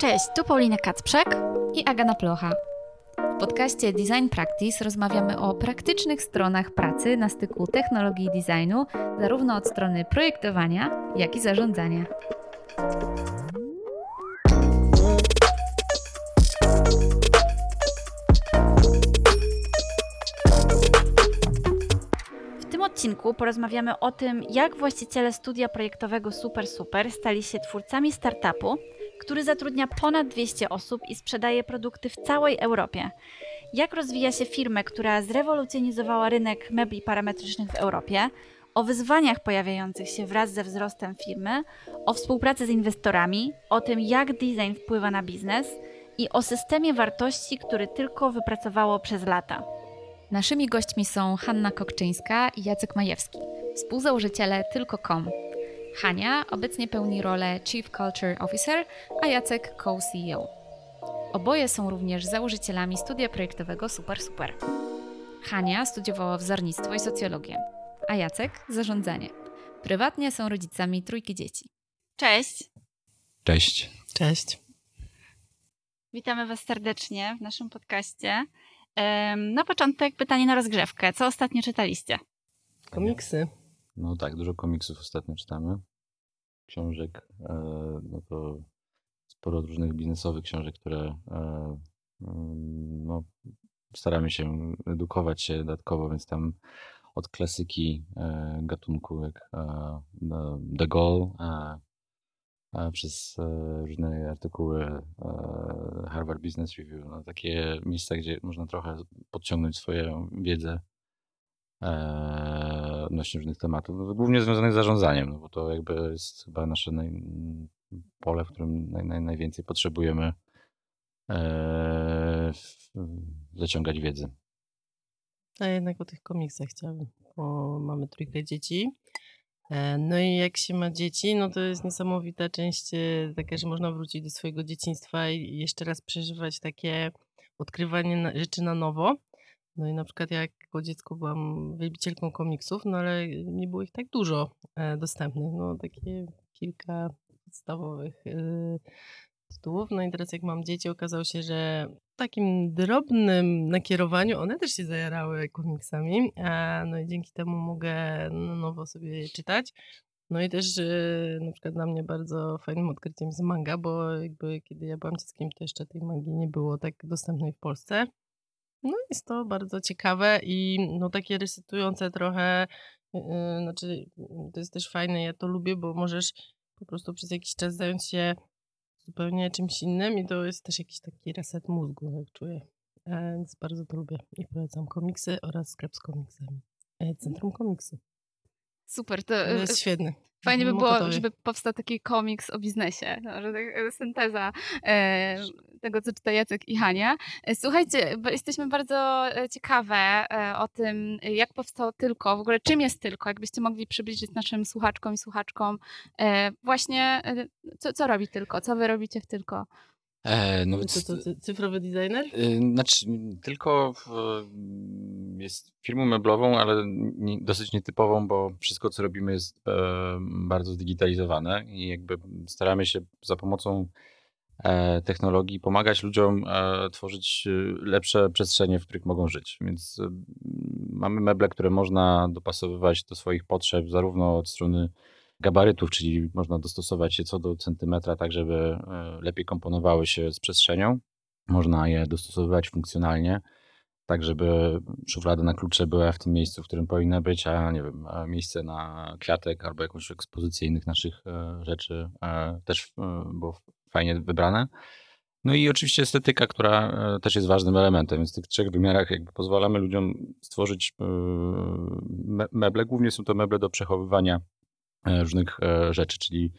Cześć, tu Paulina Kacprzak i Agana Plocha. W podcaście Design Practice rozmawiamy o praktycznych stronach pracy na styku technologii i designu, zarówno od strony projektowania, jak i zarządzania. W odcinku porozmawiamy o tym, jak właściciele studia projektowego Super Super stali się twórcami startupu, który zatrudnia ponad 200 osób i sprzedaje produkty w całej Europie. Jak rozwija się firmę, która zrewolucjonizowała rynek mebli parametrycznych w Europie, o wyzwaniach pojawiających się wraz ze wzrostem firmy, o współpracy z inwestorami, o tym, jak design wpływa na biznes i o systemie wartości, który tylko wypracowało przez lata. Naszymi gośćmi są Hanna Kokczyńska i Jacek Majewski, współzałożyciele Tylko.com. Hania obecnie pełni rolę Chief Culture Officer, a Jacek co-CEO. Oboje są również założycielami studia projektowego Super Super. Hania studiowała wzornictwo i socjologię, a Jacek zarządzanie. Prywatnie są rodzicami trójki dzieci. Cześć! Cześć. Cześć. Witamy Was serdecznie w naszym podcaście. Na początek pytanie na rozgrzewkę. Co ostatnio czytaliście? Komiksy. No tak, dużo komiksów ostatnio czytamy. Książek, e, no to sporo różnych biznesowych książek, które e, mm, no, staramy się edukować się dodatkowo, więc tam od klasyki e, gatunku jak no, The Goal, przez różne artykuły Harvard Business Review, no, takie miejsca, gdzie można trochę podciągnąć swoją wiedzę e, odnośnie różnych tematów, no, głównie związanych z zarządzaniem, no bo to jakby jest chyba nasze naj, pole, w którym naj, naj, najwięcej potrzebujemy e, zaciągać wiedzy. A jednak o tych komiksach chciałabym, bo mamy trójkę dzieci. E, No i jak się ma dzieci, no to jest niesamowita część e, taka, że można wrócić do swojego dzieciństwa i jeszcze raz przeżywać takie odkrywanie rzeczy na nowo. No i na przykład ja jako dziecko byłam wielbicielką komiksów, no ale nie było ich tak dużo e, dostępnych. No takie kilka podstawowych e, tytułów. No i teraz jak mam dzieci, okazało się, że w takim drobnym nakierowaniu one też się zajarały komiksami. No i dzięki temu mogę na nowo sobie czytać. No i też e, na przykład dla mnie bardzo fajnym odkryciem jest manga, bo jakby kiedy ja byłam dzieckiem, to jeszcze tej mangi nie było tak dostępnej w Polsce. No jest to bardzo ciekawe i no takie resetujące trochę, yy, znaczy to jest też fajne, ja to lubię, bo możesz po prostu przez jakiś czas zająć się zupełnie czymś innym i to jest też jakiś taki reset mózgu, jak czuję. E, Więc bardzo to lubię i polecam komiksy oraz sklep z komiksami. E, Centrum Komiksy. Super, to To jest świetny. Fajnie by było, żeby powstał taki komiks o biznesie, no, że tak, e, synteza e, tego, co czyta Jacek i Hania. E, Słuchajcie, bo jesteśmy bardzo e, ciekawe e, o tym, e, jak powstało Tylko, w ogóle czym jest Tylko, jakbyście mogli przybliżyć naszym słuchaczkom i słuchaczkom e, właśnie, e, co, co robi Tylko, co wy robicie w Tylko. E, no To, więc, to, to cyfrowy designer? y, znaczy, tylko w, jest firmą meblową, ale nie, dosyć nietypową, bo wszystko, co robimy jest e, bardzo zdigitalizowane i jakby staramy się za pomocą e, technologii pomagać ludziom e, tworzyć e, lepsze przestrzenie, w których mogą żyć. Więc e, mamy meble, które można dopasowywać do swoich potrzeb, zarówno od strony gabarytów, czyli można dostosować się co do centymetra, tak żeby e, lepiej komponowały się z przestrzenią. Można je dostosowywać funkcjonalnie, tak żeby szuflada na klucze była w tym miejscu, w którym powinna być, a nie wiem, a miejsce na kwiatek albo jakąś ekspozycję innych naszych e, rzeczy e, też e, było fajnie wybrane. No i oczywiście estetyka, która e, też jest ważnym elementem, więc w tych trzech wymiarach jakby pozwalamy ludziom stworzyć e, me- meble. Głównie są to meble do przechowywania e, różnych e, rzeczy, czyli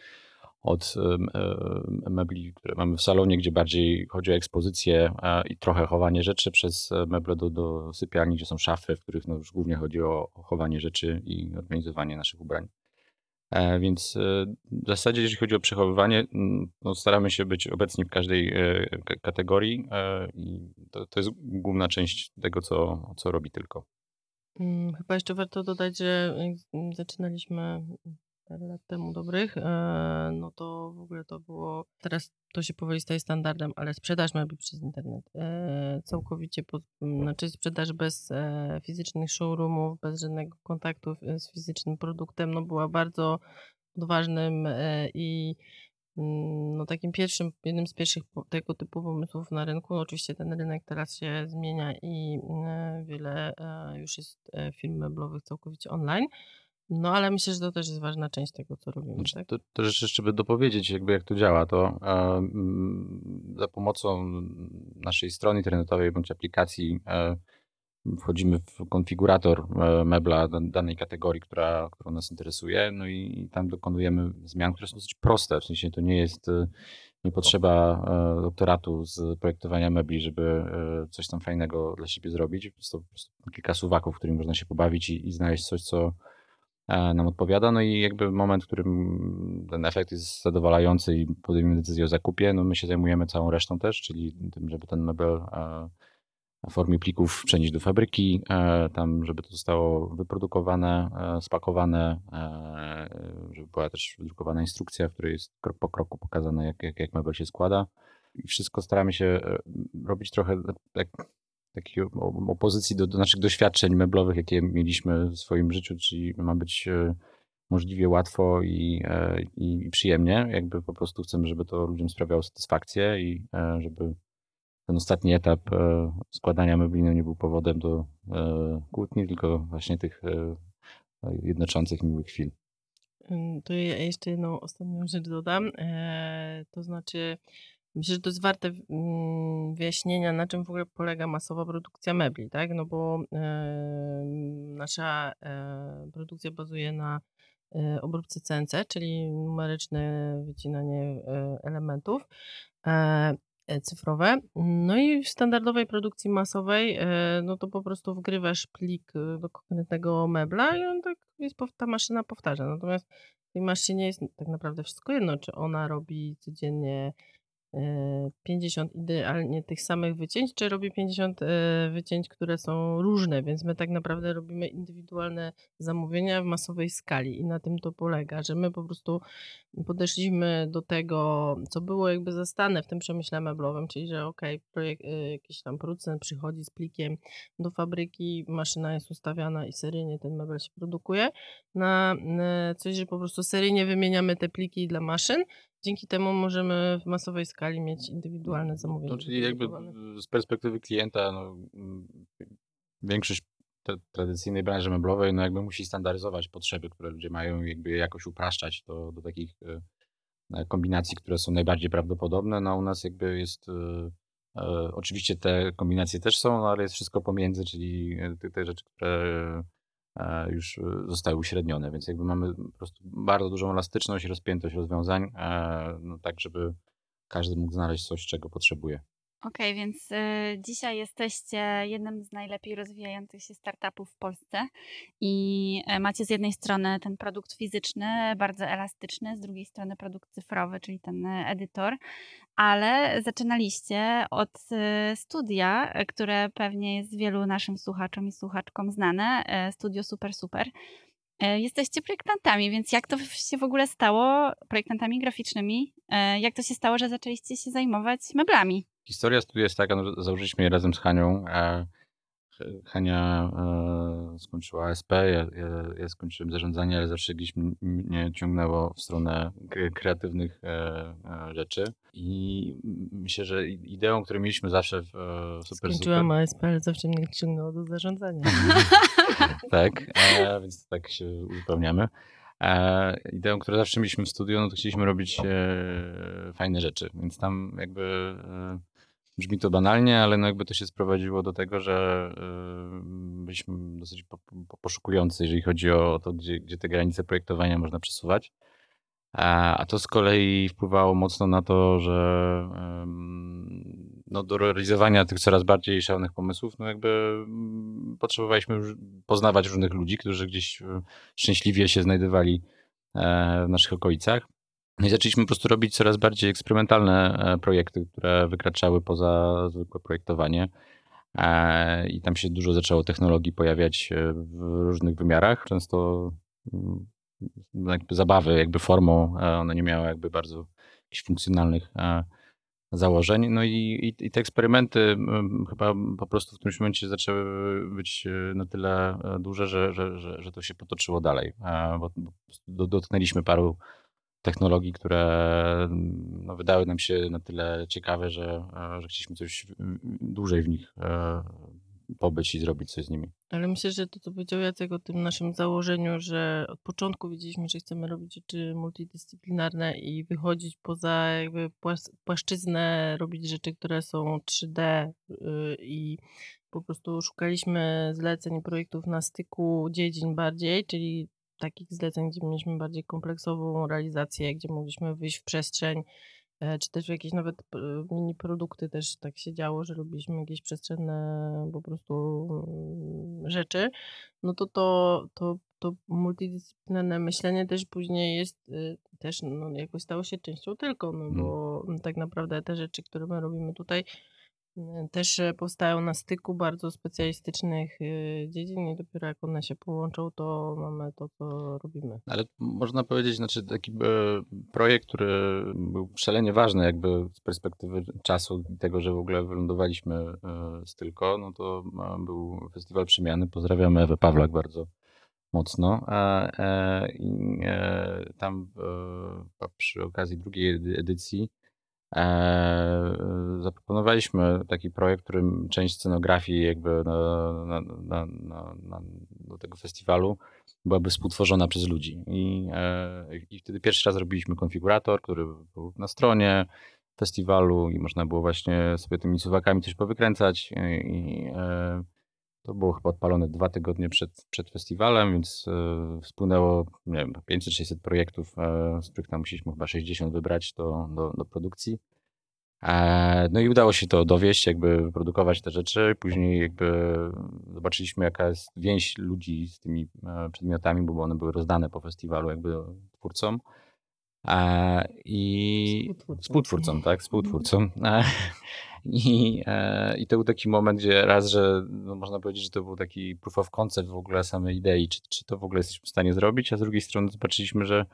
od e, mebli, które mamy w salonie, gdzie bardziej chodzi o ekspozycję e, i trochę chowanie rzeczy, przez e, meble do, do sypialni, gdzie są szafy, w których no już głównie chodzi o chowanie rzeczy i organizowanie naszych ubrań. E, Więc e, w zasadzie, jeżeli chodzi o przechowywanie, mm, no staramy się być obecni w każdej e, kategorii e, i to, to jest główna część tego, co, co robi tylko. Mm, Chyba jeszcze warto dodać, że zaczynaliśmy parę lat temu dobrych, e, no to w ogóle to było, teraz to się powoli staje standardem, ale sprzedaż mebli przez internet e, całkowicie, po, znaczy sprzedaż bez e, fizycznych showroomów, bez żadnego kontaktu z fizycznym produktem, no była bardzo odważnym i mm, no takim pierwszym, jednym z pierwszych tego typu pomysłów na rynku. Oczywiście ten rynek teraz się zmienia i wiele już jest firm meblowych całkowicie online. No, ale myślę, że to też jest ważna część tego, co robimy, Znaczy, tak? to, to jeszcze by dopowiedzieć, jakby jak to działa, to e, mm, za pomocą naszej strony internetowej bądź aplikacji e, wchodzimy w konfigurator e, mebla dan- danej kategorii, która, która nas interesuje, no i, i tam dokonujemy zmian, które są dosyć proste, w sensie to nie jest, e, nie potrzeba e, doktoratu z projektowania mebli, żeby coś tam fajnego dla siebie zrobić, to po prostu kilka suwaków, którymi można się pobawić i, i znaleźć coś, co nam odpowiada. No i jakby moment, w którym ten efekt jest zadowalający i podejmiemy decyzję o zakupie, no my się zajmujemy całą resztą też, czyli tym, żeby ten mebel e, w formie plików przenieść do fabryki, e, tam, żeby to zostało wyprodukowane, spakowane, żeby była też wydrukowana instrukcja, w której jest krok po kroku pokazane, jak, jak, jak mebel się składa. I wszystko staramy się robić trochę tak takiej opozycji do, do naszych doświadczeń meblowych, jakie mieliśmy w swoim życiu, czyli ma być e, możliwie łatwo i, e, i, i, przyjemnie. Jakby po prostu chcemy, żeby to ludziom sprawiało satysfakcję i e, żeby ten ostatni etap składania mebli no nie był powodem do kłótni, tylko właśnie tych jednoczących miłych chwil. To ja jeszcze jedną ostatnią rzecz dodam. To znaczy, Myślę, że to jest warte mm, wyjaśnienia, na czym w ogóle polega masowa produkcja mebli, tak? No bo nasza produkcja bazuje na e, obróbce CNC, czyli numeryczne wycinanie e, elementów e, cyfrowe. No i w standardowej produkcji masowej, no to po prostu wgrywasz plik do konkretnego mebla i on tak jest, ta maszyna powtarza. Natomiast tej maszynie jest tak naprawdę wszystko jedno, czy ona robi codziennie 50 e, idealnie tych samych wycięć, czy robię 50 e, wycięć, które są różne, więc my tak naprawdę robimy indywidualne zamówienia w masowej skali i na tym to polega, że my po prostu podeszliśmy do tego, co było jakby zastane w tym przemyśle meblowym, czyli że ok, e, jakiś tam producent przychodzi z plikiem do fabryki, maszyna jest ustawiana i seryjnie ten mebel się produkuje, na coś, że po prostu seryjnie wymieniamy te pliki dla maszyn, Dzięki temu możemy w masowej skali mieć indywidualne zamówienia. No, czyli jakby z perspektywy klienta no, większość tradycyjnej branży meblowej no jakby musi standaryzować potrzeby, które ludzie mają i jakby jakoś upraszczać to do takich e, kombinacji, które są najbardziej prawdopodobne. No u nas jakby jest e, e, oczywiście te kombinacje też są, no, ale jest wszystko pomiędzy, czyli te, rzeczy, które już e, zostały uśrednione, więc jakby mamy po prostu bardzo dużą elastyczność, rozpiętość rozwiązań, e, no tak żeby każdy mógł znaleźć coś, czego potrzebuje. Okej, więc y, dzisiaj jesteście jednym z najlepiej rozwijających się startupów w Polsce i y, macie z jednej strony ten produkt fizyczny, bardzo elastyczny, z drugiej strony produkt cyfrowy, czyli ten edytor, ale zaczynaliście od y, studia, które pewnie jest wielu naszym słuchaczom i słuchaczkom znane, studio Super Super. Jesteście projektantami, więc jak to się w ogóle stało, projektantami graficznymi, jak to się stało, że zaczęliście się zajmować meblami? Historia studia jest taka, no, założyliśmy je razem z Hanią. E, Hania e, skończyła ASP, ja, ja, ja, skończyłem zarządzanie, ale zawsze gdzieś mnie ciągnęło w stronę kreatywnych e, e, rzeczy. I myślę, że ideą, którą mieliśmy zawsze w e, Super Skończyłam super... ASP, ale zawsze mnie ciągnęło do zarządzania. tak, więc tak się uzupełniamy. Ideą, którą zawsze mieliśmy w studiu, no to chcieliśmy robić e, fajne rzeczy, więc tam jakby e, brzmi to banalnie, ale no jakby to się sprowadziło do tego, że e, byliśmy dosyć po, po, poszukujący, jeżeli chodzi o to, gdzie, gdzie te granice projektowania można przesuwać. A, to z kolei wpływało mocno na to, że no, do realizowania tych coraz bardziej szalonych pomysłów, no jakby mm, potrzebowaliśmy poznawać różnych ludzi, którzy gdzieś e, szczęśliwie się znajdowali e, w naszych okolicach. No i zaczęliśmy po prostu robić coraz bardziej eksperymentalne e, projekty, które wykraczały poza zwykłe projektowanie. I tam się dużo zaczęło technologii pojawiać w różnych wymiarach. Często mm, jakby zabawy, jakby formą. One nie miały jakby bardzo jakichś funkcjonalnych założeń. No i, i, te eksperymenty chyba po prostu w którymś momencie zaczęły być na tyle duże, że, że, że, że to się potoczyło dalej. Bo dotknęliśmy paru technologii, które no, wydały nam się na tyle ciekawe, że, że chcieliśmy coś dłużej w nich pobyć i zrobić coś z nimi. Ale myślę, że to, co powiedział Jacek o tym naszym założeniu, że od początku wiedzieliśmy, że chcemy robić rzeczy multidyscyplinarne i wychodzić poza jakby płaszczyznę, robić rzeczy, które są 3D y, i po prostu szukaliśmy zleceń projektów na styku dziedzin bardziej, czyli takich zleceń, gdzie mieliśmy bardziej kompleksową realizację, gdzie mogliśmy wyjść w przestrzeń, E, czy też jakieś nawet mini produkty też tak się działo, że robiliśmy jakieś przestrzenne po prostu mm, rzeczy, no to to, to, to multidyscyplinarne myślenie też później jest y, też no, jakoś stało się częścią tylko, no mm. bo tak naprawdę te rzeczy, które my robimy tutaj też e, powstają na styku bardzo specjalistycznych y, dziedzin i dopiero jak one się połączą, to mamy to, co robimy. Ale można powiedzieć, znaczy taki e, projekt, który był szalenie ważny jakby z perspektywy czasu tego, że w ogóle wylądowaliśmy e, z tylko, no to był Festiwal Przemiany. Pozdrawiamy Ewę Pawlak bardzo mocno. I tam przy okazji drugiej edycji zaproponowaliśmy taki projekt, w którym część scenografii jakby na, na, na, do tego festiwalu byłaby współtworzona przez ludzi. I, e, I wtedy pierwszy raz robiliśmy konfigurator, który był na stronie festiwalu i można było właśnie sobie tymi suwakami coś powykręcać. I, i e, to było chyba odpalone dwa tygodnie przed, przed festiwalem, więc e, spłynęło nie wiem, 500-600 projektów, e, z których tam musieliśmy chyba 60 wybrać do, do, do produkcji. E, no i udało się to dowieść, jakby wyprodukować te rzeczy. Później jakby zobaczyliśmy, jaka jest więź ludzi z tymi e, przedmiotami, bo one były rozdane po festiwalu jakby twórcom. E, I Współtwórcom. współtwórcom, tak, współtwórcom. I, e, I to był taki moment, gdzie raz, że no można powiedzieć, że to był taki proof of concept w ogóle samej idei, czy, czy to w ogóle jesteśmy w stanie zrobić, a z drugiej strony zobaczyliśmy, że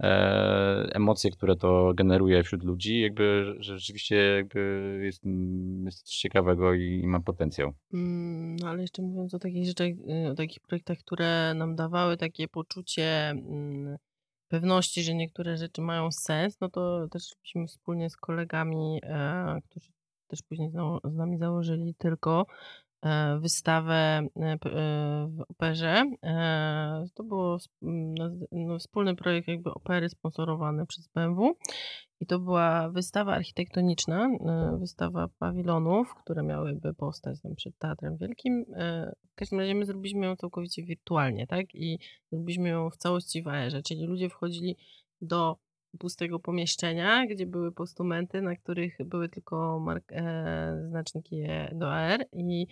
e, emocje, które to generuje wśród ludzi, jakby że rzeczywiście jakby jest, jest coś ciekawego i, i ma potencjał. Mm, no ale jeszcze mówiąc o takich rzeczach, y, o takich projektach, które nam dawały takie poczucie mm, pewności, że niektóre rzeczy mają sens, no to też robiliśmy wspólnie z kolegami, e, którzy też później z nami założyli tylko e, wystawę e, e, w operze. To był no, wspólny projekt jakby opery sponsorowany przez BMW i to była wystawa architektoniczna, wystawa pawilonów, które miałyby powstać tam przed Teatrem Wielkim. W każdym razie my zrobiliśmy ją całkowicie wirtualnie, tak? I zrobiliśmy ją w całości w AR-ze, czyli ludzie wchodzili do pustego pomieszczenia, gdzie były postumenty, na których były tylko mark- e, znaczniki do AR i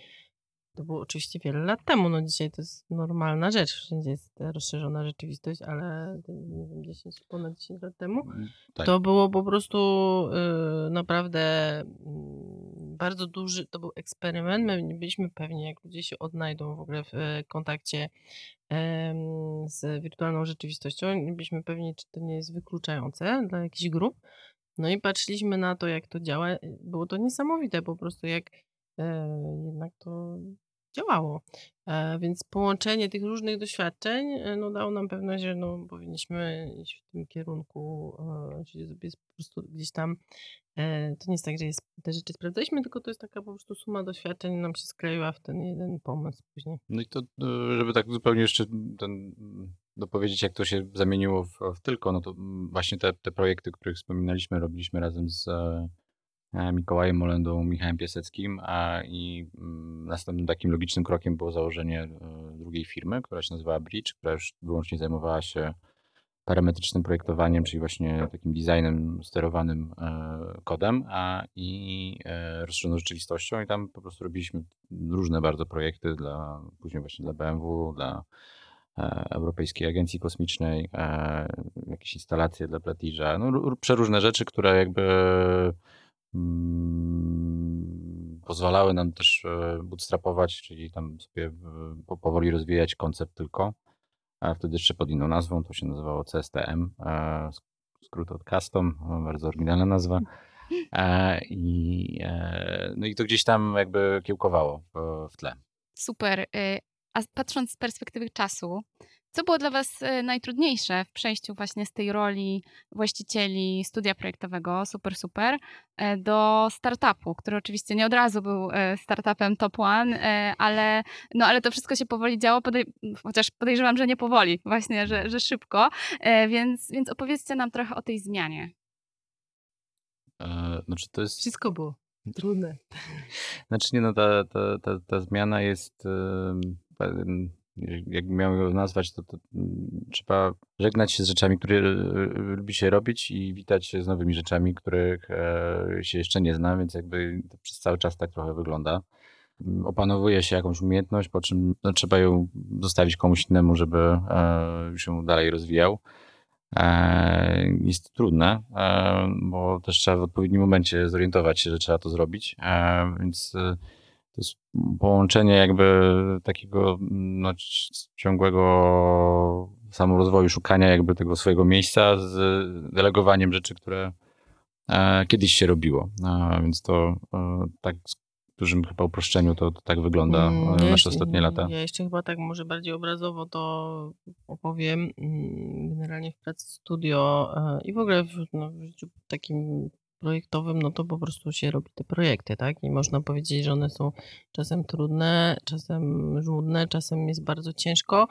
to było oczywiście wiele lat temu, no dzisiaj to jest normalna rzecz, wszędzie jest rozszerzona rzeczywistość, ale nie wiem, 10, ponad 10 lat temu mm, tak. to było po prostu y, naprawdę y, bardzo duży, to był eksperyment, my nie byliśmy pewni, jak ludzie się odnajdą w ogóle w y, kontakcie z wirtualną rzeczywistością. Nie byliśmy pewni, czy to nie jest wykluczające dla jakichś grup. No i patrzyliśmy na to, jak to działa. Było to niesamowite po prostu, jak jednak to działało. E, więc połączenie tych różnych doświadczeń e, no, dało nam pewność, że no, powinniśmy iść w tym kierunku, e, czyli sobie po prostu gdzieś tam e, to nie jest tak, że jest, te rzeczy sprawdzaliśmy, tylko to jest taka po prostu suma doświadczeń nam się skleiła w ten jeden pomysł później. No i to, e, żeby tak zupełnie jeszcze ten, dopowiedzieć, jak to się zamieniło w, w tylko, no to właśnie te, te projekty, o których wspominaliśmy, robiliśmy razem z e, E, Mikołajem Molendą, Michałem Piaseckim, a i mm, następnym takim logicznym krokiem było założenie e, drugiej firmy, która się nazywała Bridge, która już wyłącznie zajmowała się parametrycznym projektowaniem, czyli właśnie takim designem sterowanym e, kodem, a i rozszerzoną rzeczywistością. I tam po prostu robiliśmy różne bardzo projekty dla, później właśnie dla BMW, dla Europejskiej Agencji Kosmicznej, jakieś instalacje dla Platirza, no przeróżne rzeczy, które jakby pozwalały nam też e, bootstrapować, czyli tam sobie powoli rozwijać koncept tylko. a wtedy jeszcze pod inną nazwą, to się nazywało CSTM, e, skrót od Custom, bardzo oryginalna nazwa. E, I, e, no i to gdzieś tam jakby kiełkowało w, tle. Super. A patrząc z perspektywy czasu, co było dla Was y, najtrudniejsze w przejściu właśnie z tej roli właścicieli studia projektowego Super Super e, do startupu, który oczywiście nie od razu był e, startupem top one, e, ale, no, ale to wszystko się powoli działo, podej chociaż podejrzewam, że nie powoli, właśnie, że, że szybko, więc, więc opowiedzcie nam trochę o tej zmianie. Znaczy to jest... Wszystko było trudne. Znaczy nie, no ta, ta, ta, ta zmiana jest jakby miał ją nazwać, to, to, mm, trzeba żegnać się z rzeczami, które e, lubi się robić i witać się z nowymi rzeczami, których e, się jeszcze nie zna, więc jakby to przez cały czas tak trochę wygląda. Mm, opanowuje się jakąś umiejętność, po czym no, trzeba ją zostawić komuś innemu, żeby e, się dalej rozwijał. Jest to trudne, bo też trzeba w odpowiednim momencie zorientować się, że trzeba to zrobić, więc to jest połączenie jakby takiego no, ciągłego samorozwoju, szukania jakby tego swojego miejsca z delegowaniem rzeczy, które e, kiedyś się robiło. A więc to e, tak w dużym chyba uproszczeniu to, to tak wygląda mm, nasze jeszcze, ostatnie lata. Ja jeszcze chyba tak może bardziej obrazowo to opowiem. Mm, generalnie w pracy studio e, i w ogóle w, no, w życiu takim projektowym, no to po prostu się robi te projekty, tak? I można powiedzieć, że one są czasem trudne, czasem żmudne, czasem jest bardzo ciężko,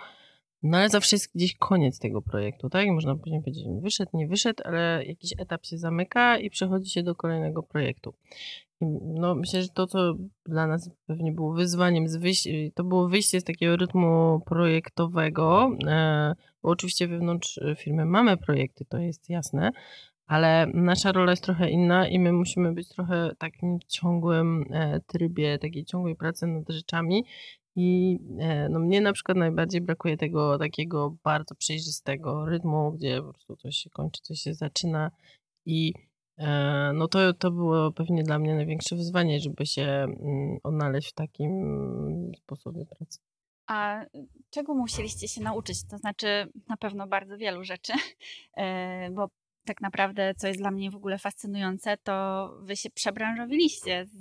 no ale zawsze jest gdzieś koniec tego projektu, tak? I można później powiedzieć, wyszedł, nie wyszedł, ale jakiś etap się zamyka i przechodzi się do kolejnego projektu. I no myślę, że to, co dla nas pewnie było wyzwaniem, z wyjś- to było wyjście z takiego rytmu projektowego, e, bo oczywiście wewnątrz firmy mamy projekty, to jest jasne, ale nasza rola jest trochę inna i my musimy być trochę w takim ciągłym e, trybie, takiej ciągłej pracy nad rzeczami. I e, no mnie na przykład najbardziej brakuje tego takiego bardzo przejrzystego rytmu, gdzie po prostu coś się kończy, coś się zaczyna i e, no to, to było pewnie dla mnie największe wyzwanie, żeby się mm, odnaleźć w takim sposobie pracy. A czego musieliście się nauczyć? To znaczy na pewno bardzo wielu rzeczy, bo tak naprawdę, co jest dla mnie w ogóle fascynujące, to wy się przebranżowiliście z,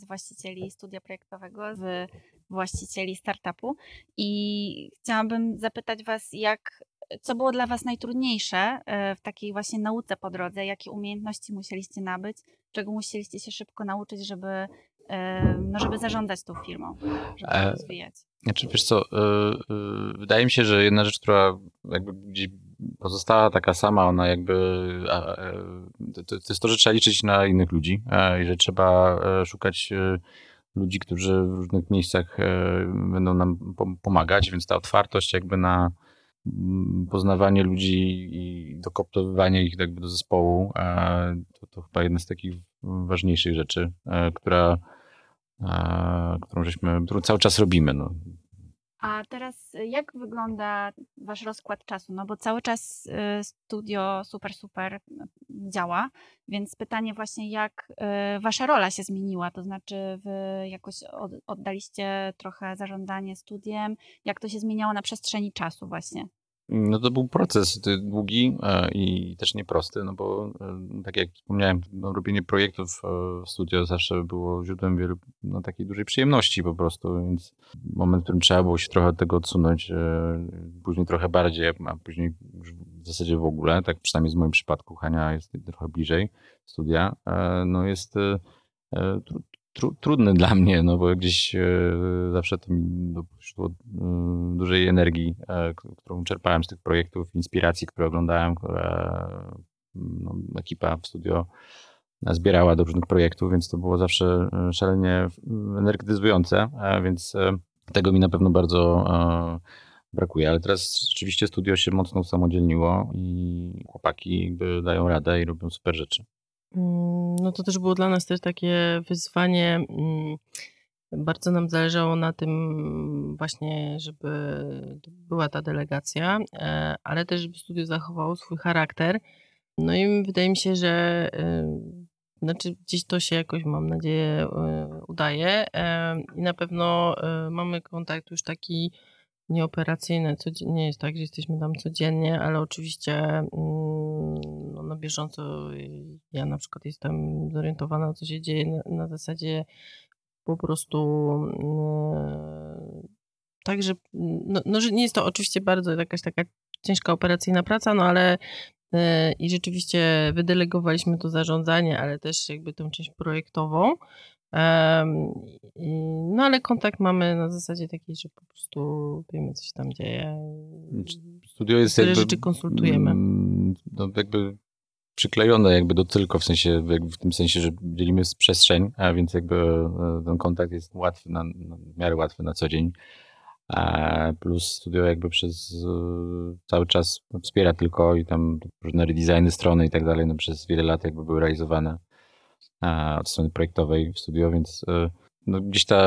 z właścicieli studia projektowego, z właścicieli startupu i chciałabym zapytać was, jak, co było dla was najtrudniejsze e, w takiej właśnie nauce po drodze, jakie umiejętności musieliście nabyć, czego musieliście się szybko nauczyć, żeby, e, no, żeby zarządzać tą firmą, żeby e, rozwijać. Znaczy, wiesz co, wydaje mi się, że jedna rzecz, która jakby gdzieś pozostała taka sama, ona jakby, to, to jest to, że trzeba liczyć na innych ludzi i że trzeba e, szukać e, ludzi, którzy w różnych miejscach e, będą nam pomagać, więc ta otwartość jakby na mm, poznawanie ludzi i dokoptowywanie ich jakby do zespołu, to, to chyba jedna z takich ważniejszych rzeczy, która, którą żeśmy, którą cały czas robimy. No. A teraz y, jak wygląda wasz rozkład czasu? No bo cały czas y, studio super, super y, działa, więc pytanie właśnie, jak wasza rola się zmieniła? To znaczy, wy jakoś oddaliście trochę zarządzanie studiem, jak to się zmieniało na przestrzeni czasu właśnie? No to był proces długi e, i też nieprosty, no bo e, tak jak wspomniałem, no, robienie projektów e, w studio zawsze było źródłem wielu, no, takiej dużej przyjemności po prostu, więc moment, w którym trzeba było się trochę od tego odsunąć, później trochę bardziej, a później już w zasadzie w ogóle, tak przynajmniej w moim przypadku, Hania jest trochę bliżej studia, no jest tru, trudny dla mnie, no bo gdzieś e, zawsze to mi dopuściło e, dużej energii, e, którą czerpałem z tych projektów, inspiracji, które oglądałem, które no, ekipa w studio zbierała do różnych projektów, więc to było zawsze szalenie energetyzujące, więc tego mi na pewno bardzo brakuje, ale teraz rzeczywiście studio się mocno usamodzielniło i chłopaki dają radę i robią super rzeczy. Mm, no to też było dla nas też takie wyzwanie. Mm, bardzo nam zależało na tym właśnie, żeby była ta delegacja, e, ale też żeby studio zachowało swój charakter. No i wydaje mi się, że e, znaczy gdzieś to się jakoś, mam nadzieję, e, udaje i na pewno mamy kontakt już taki nieoperacyjne. Nie jest tak, że jesteśmy tam codziennie, ale oczywiście mm, no, na bieżąco y, ja na przykład jestem zorientowana, co się dzieje na, na zasadzie po prostu mm, tak, że, no, no, nie jest to oczywiście bardzo jakaś taka ciężka operacyjna praca, no ale y, i rzeczywiście wydelegowaliśmy to zarządzanie, ale też jakby tą część projektową. No ale kontakt mamy na zasadzie takiej, że po prostu wiemy, co się tam dzieje. Studio jest Tyle jakby... rzeczy konsultujemy. mm, No jakby przyklejone jakby do tylko, w sensie, w tym sensie, że dzielimy przestrzeń, a więc jakby e, ten kontakt jest łatwy, na, na, w miarę łatwy na co dzień. A plus studio jakby przez e, cały czas wspiera tylko i tam różne redesigny strony i tak dalej, no przez wiele lat jakby były realizowane e, od strony projektowej w studio, więc e, no gdzieś ta,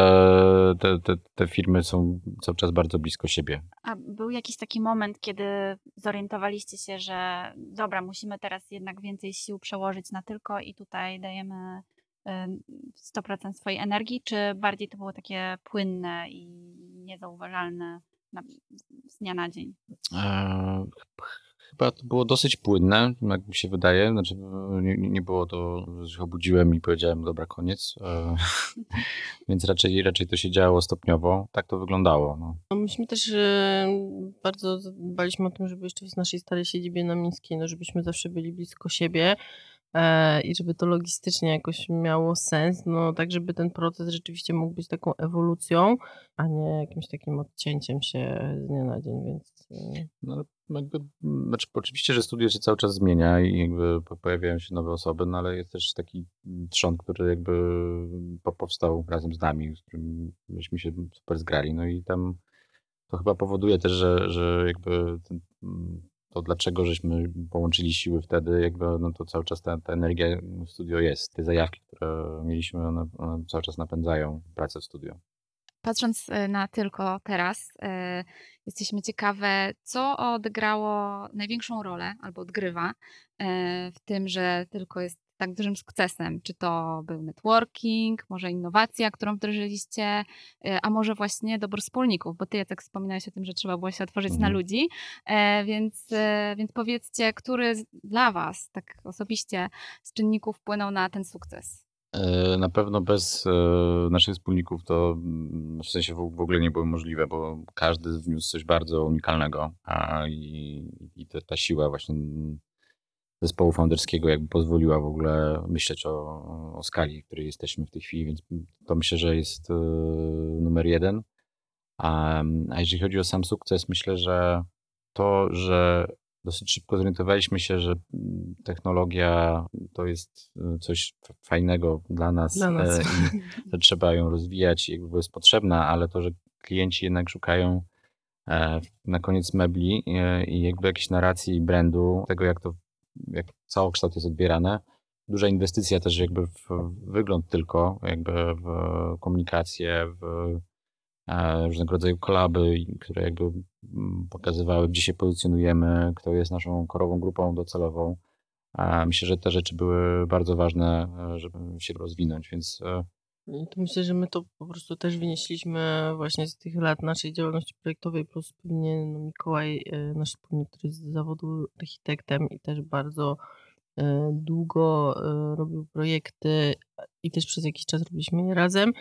te, te, te firmy są cały czas bardzo blisko siebie. A był jakiś taki moment, kiedy zorientowaliście się, że dobra, musimy teraz jednak więcej sił przełożyć na tylko i tutaj dajemy y, 100% swojej energii, czy bardziej to było takie płynne i niezauważalne na, z dnia na dzień? Eee, Chyba to było dosyć płynne, jak mi się wydaje. Znaczy, nie, nie było to, że obudziłem i powiedziałem, dobra, koniec. Eee, Więc raczej, raczej to się działo stopniowo. Tak to wyglądało. No. No myśmy też e, bardzo dbaliśmy o tym, żeby jeszcze w naszej starej siedzibie na Mińskiej, no żebyśmy zawsze byli blisko siebie e, i żeby to logistycznie jakoś miało sens, no tak żeby ten proces rzeczywiście mógł być taką ewolucją, a nie jakimś takim odcięciem się z dnia na dzień, więc e, No, jakby, znaczy, oczywiście, że studio się cały czas zmienia i jakby po- pojawiają się nowe osoby, no ale jest też taki trzon, który jakby po- powstał razem z nami, z którym myśmy się super zgrali. No i tam to chyba powoduje też, że, że jakby ten, mm, to dlaczego żeśmy połączyli siły wtedy, jakby no to cały czas ta, ta energia w studio jest. Te zajawki, które mieliśmy, one, one cały czas napędzają pracę w studio. Patrząc e, na tylko teraz, e, jesteśmy ciekawe, co odegrało największą rolę albo odgrywa e, w tym, że tylko jest tak dużym sukcesem. Czy to był networking, może innowacja, którą wdrożyliście, e, a może właśnie dobór wspólników, bo ty Jacek wspominałeś o tym, że trzeba było się otworzyć na Mhm. ludzi, e, więc, e, więc powiedzcie, który dla was tak osobiście z czynników wpłynął na ten sukces? E, Na pewno bez e, naszych wspólników to mm, w sensie w ogóle nie było możliwe, bo każdy wniósł coś bardzo unikalnego, a i, i ta, ta siła właśnie mm, zespołu founderskiego jakby pozwoliła w ogóle myśleć o, o skali, w której jesteśmy w tej chwili, więc to myślę, że jest e, numer jeden. A, a jeżeli chodzi o sam sukces, myślę, że to, że dosyć szybko zorientowaliśmy się, że mm, technologia to jest y, coś fajnego dla nas, Dla nas. e, i że trzeba ją rozwijać, i jakby jest potrzebna, ale to, że klienci jednak szukają e, na koniec mebli e, i jakby jakiejś narracji brandu, tego jak to, jak całokształt jest odbierane. Duża inwestycja też jakby w wygląd tylko, jakby w komunikację, w e, różnego rodzaju kolaby, które jakby mm, pokazywały, gdzie się pozycjonujemy, kto jest naszą korową grupą docelową. A myślę, że te rzeczy były bardzo ważne, e, żeby się rozwinąć, więc e, to myślę, że my to po prostu też wynieśliśmy właśnie z tych lat naszej działalności projektowej, plus pewnie no, Mikołaj, e, nasz wspólnik, który jest z zawodu architektem i też bardzo e, długo e, robił projekty i też przez jakiś czas robiliśmy je razem.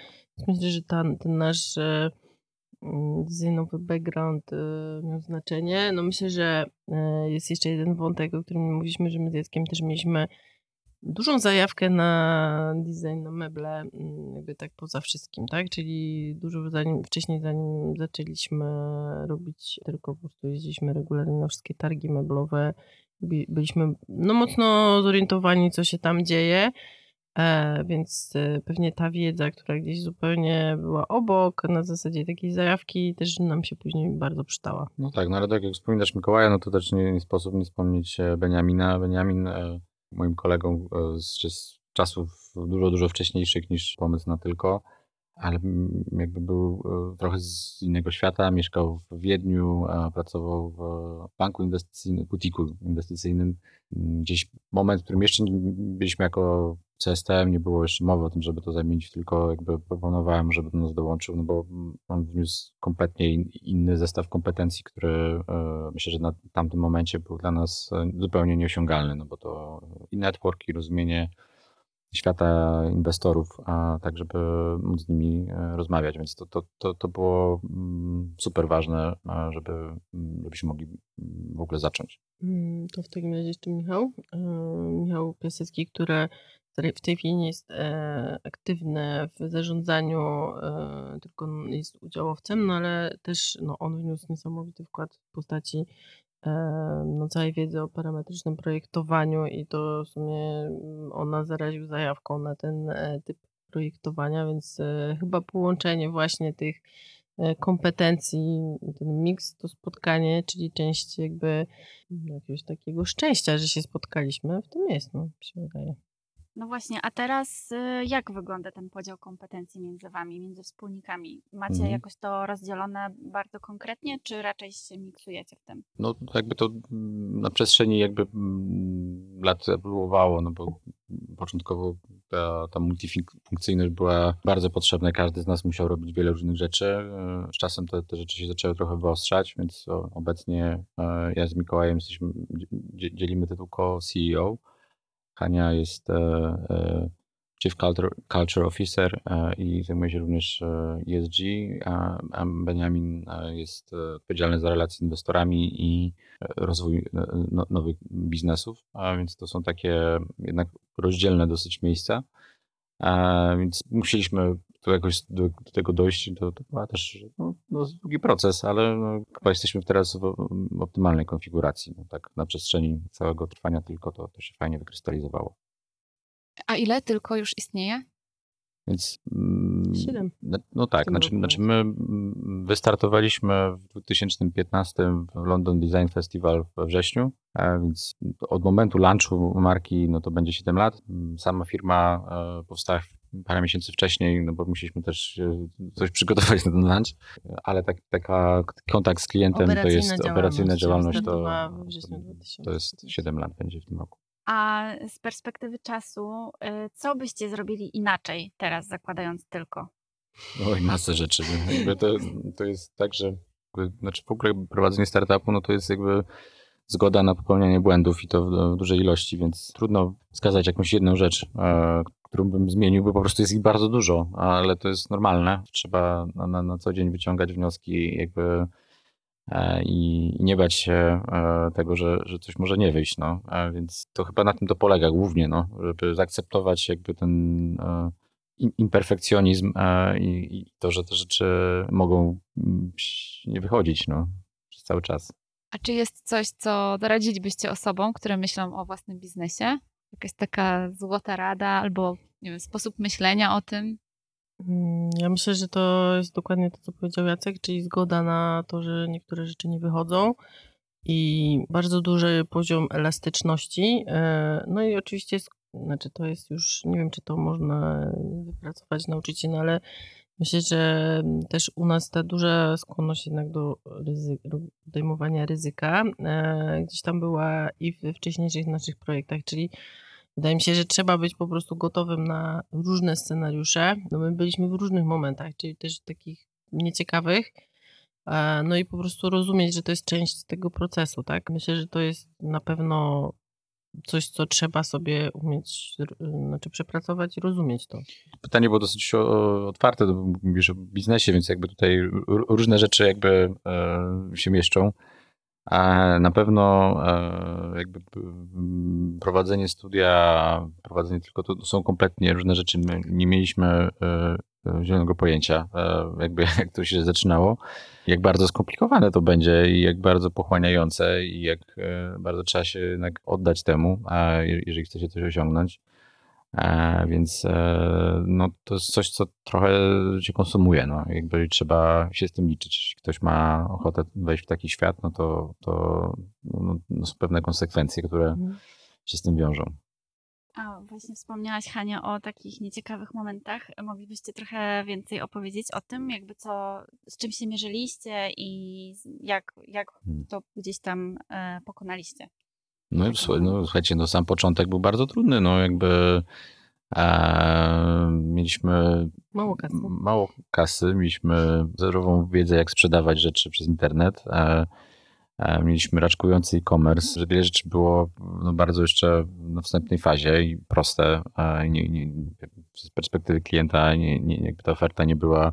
Myślę, że ten, ten nasz mm, designowy background miał znaczenie. No myślę, że jest jeszcze jeden wątek, o którym mówiliśmy, że my z Jackiem też mieliśmy dużą zajawkę na design, na meble, mm, jakby tak poza wszystkim, tak? Czyli dużo zanim, wcześniej, zanim zaczęliśmy robić, tylko po prostu jeździliśmy regularnie na wszystkie targi meblowe, By- byliśmy no mocno zorientowani, co się tam dzieje, e, więc e, pewnie ta wiedza, która gdzieś zupełnie była obok, na zasadzie takiej zajawki, też nam się później bardzo przydała. no tak, no ale tak jak wspominasz Mikołaja, no to też nie, nie sposób nie wspomnieć e, Beniamina. Beniamin moim kolegą e, z, z czasów dużo, dużo wcześniejszych niż pomysł na tylko, ale jakby był e, trochę z innego świata, mieszkał w Wiedniu, pracował w banku inwestycyjnym, butiku inwestycyjnym. Mm, Gdzieś moment, w którym jeszcze byliśmy jako CSTM nie było jeszcze mowy o tym, żeby to zamienić, tylko jakby proponowałem, żeby do nas dołączył, no bo on wniósł kompletnie inny zestaw kompetencji, który myślę, że na tamtym momencie był dla nas zupełnie nieosiągalny, no bo to i network, i rozumienie świata inwestorów, a tak, żeby móc z nimi e, rozmawiać, więc to, to, to, to było mm, super ważne, żeby, mm, żebyśmy mogli mm, w ogóle zacząć. To w takim razie jeszcze Michał, e, Michał Piasecki, który w tej chwili nie jest e, aktywny w zarządzaniu, tylko jest udziałowcem, no ale też no, on wniósł niesamowity wkład w postaci no, całej wiedzy o parametrycznym projektowaniu i to w sumie mm, ona zaraził zajawką na ten e, typ projektowania, więc e, chyba połączenie właśnie tych e, kompetencji, ten miks, to spotkanie, czyli część jakby jakiegoś takiego szczęścia, że się spotkaliśmy, w tym jest, no, mi się wydaje. No właśnie, a teraz y, jak wygląda ten podział kompetencji między wami, między wspólnikami? Macie mhm. jakoś to rozdzielone bardzo konkretnie, czy raczej się miksujecie w tym? No jakby to mm, na przestrzeni jakby mm, lat ewoluowało, no bo początkowo ta, ta multifunkcyjność była bardzo potrzebna, każdy z nas musiał robić wiele różnych rzeczy. Y, z czasem te, te rzeczy się zaczęły trochę wyostrzać, więc obecnie y, ja z Mikołajem jesteśmy, dzielimy tytuł co-CEO, Hania jest e, e, Chief Culture Officer e, i zajmuje się również ESG, a Benjamin jest odpowiedzialny za relacje z inwestorami i rozwój no, nowych biznesów, a więc to są takie jednak rozdzielne dosyć miejsca. Więc musieliśmy to jakoś do, do tego dojść, to, to była też no, no, długi proces, ale no, chyba jesteśmy teraz w, w optymalnej konfiguracji. No, tak na przestrzeni całego trwania tylko to, to się fajnie wykrystalizowało. A ile tylko już istnieje? Więc. Siedem. No tak, znaczy, znaczy my wystartowaliśmy w 2015 w London Design Festival we wrześniu, więc od momentu launchu marki no to będzie 7 lat. Sama firma e, powstała parę miesięcy wcześniej, no bo musieliśmy też coś przygotować na ten lunch, ale tak, taka kontakt z klientem to jest operacyjna działalność, to, to jest 7 lat będzie w tym roku. A z perspektywy czasu, y, co byście zrobili inaczej teraz, zakładając tylko? Oj, masę rzeczy. To, to jest tak, że znaczy w ogóle prowadzenie startupu, no to jest jakby zgoda na popełnianie błędów i to w, w dużej ilości, więc trudno wskazać jakąś jedną rzecz, e, którą bym zmienił, bo po prostu jest ich bardzo dużo, ale to jest normalne. Trzeba na, na, na co dzień wyciągać wnioski, jakby i nie bać się e, tego, że, że coś może nie wyjść. No. Więc to chyba na tym to polega głównie, no, żeby zaakceptować jakby ten e, imperfekcjonizm i, i to, że te rzeczy mogą mm, nie wychodzić no, przez cały czas. A czy jest coś, co doradzilibyście osobom, które myślą o własnym biznesie? Jakaś taka złota rada albo nie wiem, sposób myślenia o tym? Mm, ja myślę, że to jest dokładnie to, co powiedział Jacek, czyli zgoda na to, że niektóre rzeczy nie wychodzą i bardzo duży poziom elastyczności. E, no i oczywiście, znaczy to jest już, nie wiem, czy to można wypracować, nauczyć się, no ale myślę, że też u nas ta duża skłonność jednak do podejmowania ryzyka e, gdzieś tam była i w wcześniejszych naszych projektach, czyli Wydaje mi się, że trzeba być po prostu gotowym na różne scenariusze. No my byliśmy w różnych momentach, czyli też takich nieciekawych. E, no i po prostu rozumieć, że to jest część tego procesu, tak? Myślę, że to jest na pewno coś, co trzeba sobie umieć, znaczy przepracować i rozumieć to. Pytanie było dosyć otwarte, mówisz o biznesie, więc jakby tutaj różne rzeczy jakby e, się mieszczą. Na pewno e, jakby prowadzenie studia, prowadzenie tylko to są kompletnie różne rzeczy. My nie mieliśmy e, e, zielonego pojęcia, jakby jak to się zaczynało, jak bardzo skomplikowane to będzie i jak bardzo pochłaniające i jak bardzo trzeba się jednak oddać temu, jeżeli chce się coś osiągnąć. E, więc e, no, to jest coś, co trochę się konsumuje. No. Jakby trzeba się z tym liczyć. Jeśli ktoś ma ochotę wejść w taki świat, no to, to no, no są pewne konsekwencje, które mhm. się z tym wiążą. A właśnie wspomniałaś, Hania, o takich nieciekawych momentach. Moglibyście trochę więcej opowiedzieć o tym, jakby co, z czym się mierzyliście i jak, jak hmm. to gdzieś tam e, pokonaliście? No, no słuchajcie, no sam początek był bardzo trudny, no jakby E, mieliśmy Mało kasy. mało kasy, mieliśmy zerową wiedzę, jak sprzedawać rzeczy przez internet. E, e, mieliśmy raczkujący e-commerce, że wiele rzeczy było no, bardzo jeszcze na wstępnej fazie i proste. E, nie, nie, z perspektywy klienta nie, nie, jakby ta oferta nie była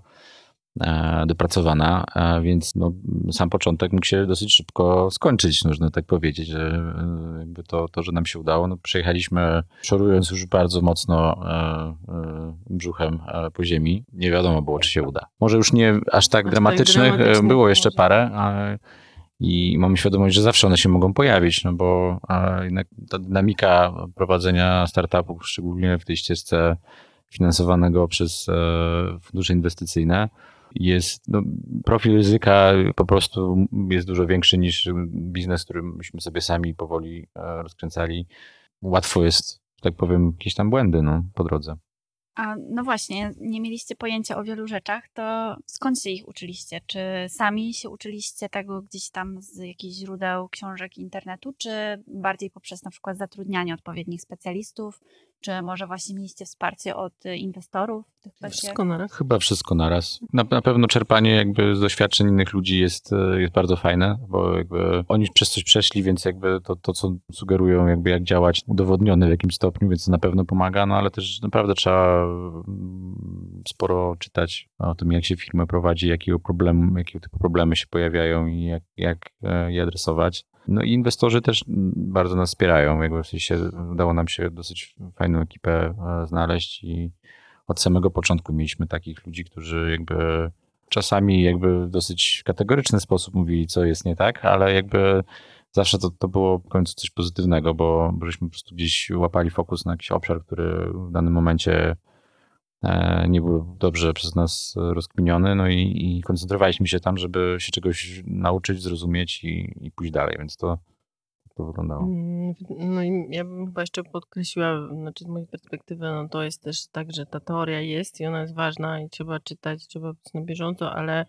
dopracowana, e, więc no, sam początek mógł się dosyć szybko skończyć, można tak powiedzieć, że e, jakby to, to, że nam się udało, no, przejechaliśmy szorując już bardzo mocno e, e, brzuchem e, po ziemi. Nie wiadomo było, czy się uda. Może już nie aż tak tak dramatycznych, e, dramatycznych było jeszcze może. parę, ale i mamy świadomość, że zawsze one się mogą pojawić, no bo jednak ta dynamika prowadzenia startupów, szczególnie w tej ścieżce finansowanego przez e, fundusze inwestycyjne, jest, no, profil ryzyka po prostu jest dużo większy niż biznes, który myśmy sobie sami powoli e, rozkręcali. Łatwo jest, tak powiem, jakieś tam błędy no, po drodze. A no właśnie, nie mieliście pojęcia o wielu rzeczach, to skąd się ich uczyliście? Czy sami się uczyliście tego gdzieś tam z jakichś źródeł, książek, internetu, czy bardziej poprzez na przykład zatrudnianie odpowiednich specjalistów, czy może właśnie mieliście wsparcie od y, inwestorów w tych kwestiach? Wszystko na raz. Chyba wszystko naraz. Na, na pewno czerpanie jakby z doświadczeń innych ludzi jest, e, jest bardzo fajne, bo jakby oni przez coś przeszli, więc jakby to, to, co sugerują, jakby jak działać, udowodnione w jakimś stopniu, więc to na pewno pomaga, no ale też naprawdę trzeba mm, sporo czytać o tym, jak się firmę prowadzi, jakiego problemu, jakiego typu problemy się pojawiają i jak, jak e, je adresować. No i inwestorzy też bardzo nas wspierają, jakby w sensie udało nam się dosyć fajną ekipę e, znaleźć i od samego początku mieliśmy takich ludzi, którzy jakby czasami jakby w dosyć kategoryczny sposób mówili, co jest nie tak, ale jakby zawsze to, to było w końcu coś pozytywnego, bo żeśmy po prostu gdzieś łapali fokus na jakiś obszar, który w danym momencie nie był dobrze przez nas rozkminiony, no i, i koncentrowaliśmy się tam, żeby się czegoś nauczyć, zrozumieć i, i pójść dalej, więc to, to wyglądało. Mm, No i ja bym chyba jeszcze podkreśliła, znaczy z mojej perspektywy, no to jest też tak, że ta teoria jest i ona jest ważna i trzeba czytać, trzeba być na bieżąco, ale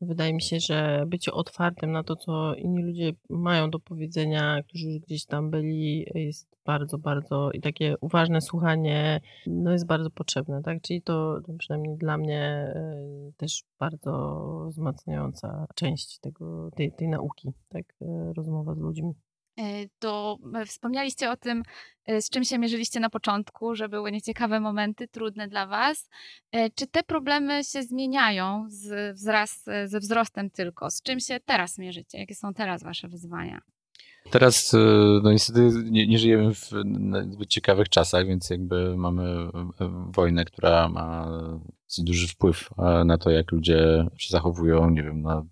wydaje mi się, że bycie otwartym na to, co inni ludzie mają do powiedzenia, którzy już gdzieś tam byli, jest bardzo, bardzo i takie uważne słuchanie, no jest bardzo potrzebne, tak? Czyli to to przynajmniej dla mnie y, też bardzo wzmacniająca część tego, tej, tej nauki, tak? y, Rozmowa z ludźmi. E, To e, wspomnieliście o tym, e, z czym się mierzyliście na początku, że były nieciekawe momenty, trudne dla Was. E, Czy te problemy się zmieniają z, wzraz, e, ze wzrostem tylko? Z czym się teraz mierzycie? Jakie są teraz Wasze wyzwania? Teraz, e, no niestety, nie, nie żyjemy w zbyt ciekawych czasach, więc jakby mamy e, wojnę, która ma duży wpływ e, na to, jak ludzie się zachowują, nie wiem, na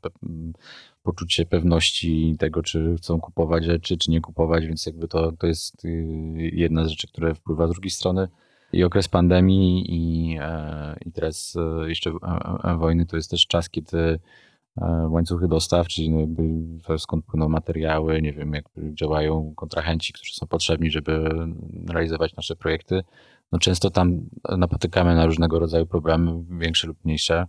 poczucie pewności tego, czy chcą kupować rzeczy, czy nie kupować, więc jakby to, to jest y, jedna z rzeczy, które wpływa z drugiej strony. I okres pandemii i, e, i teraz e, jeszcze wojny to jest też czas, kiedy łańcuchy dostaw, czyli no jakby skąd płyną materiały, nie wiem, jak działają kontrahenci, którzy są potrzebni, żeby realizować nasze projekty. No często tam napotykamy na różnego rodzaju problemy, większe lub mniejsze,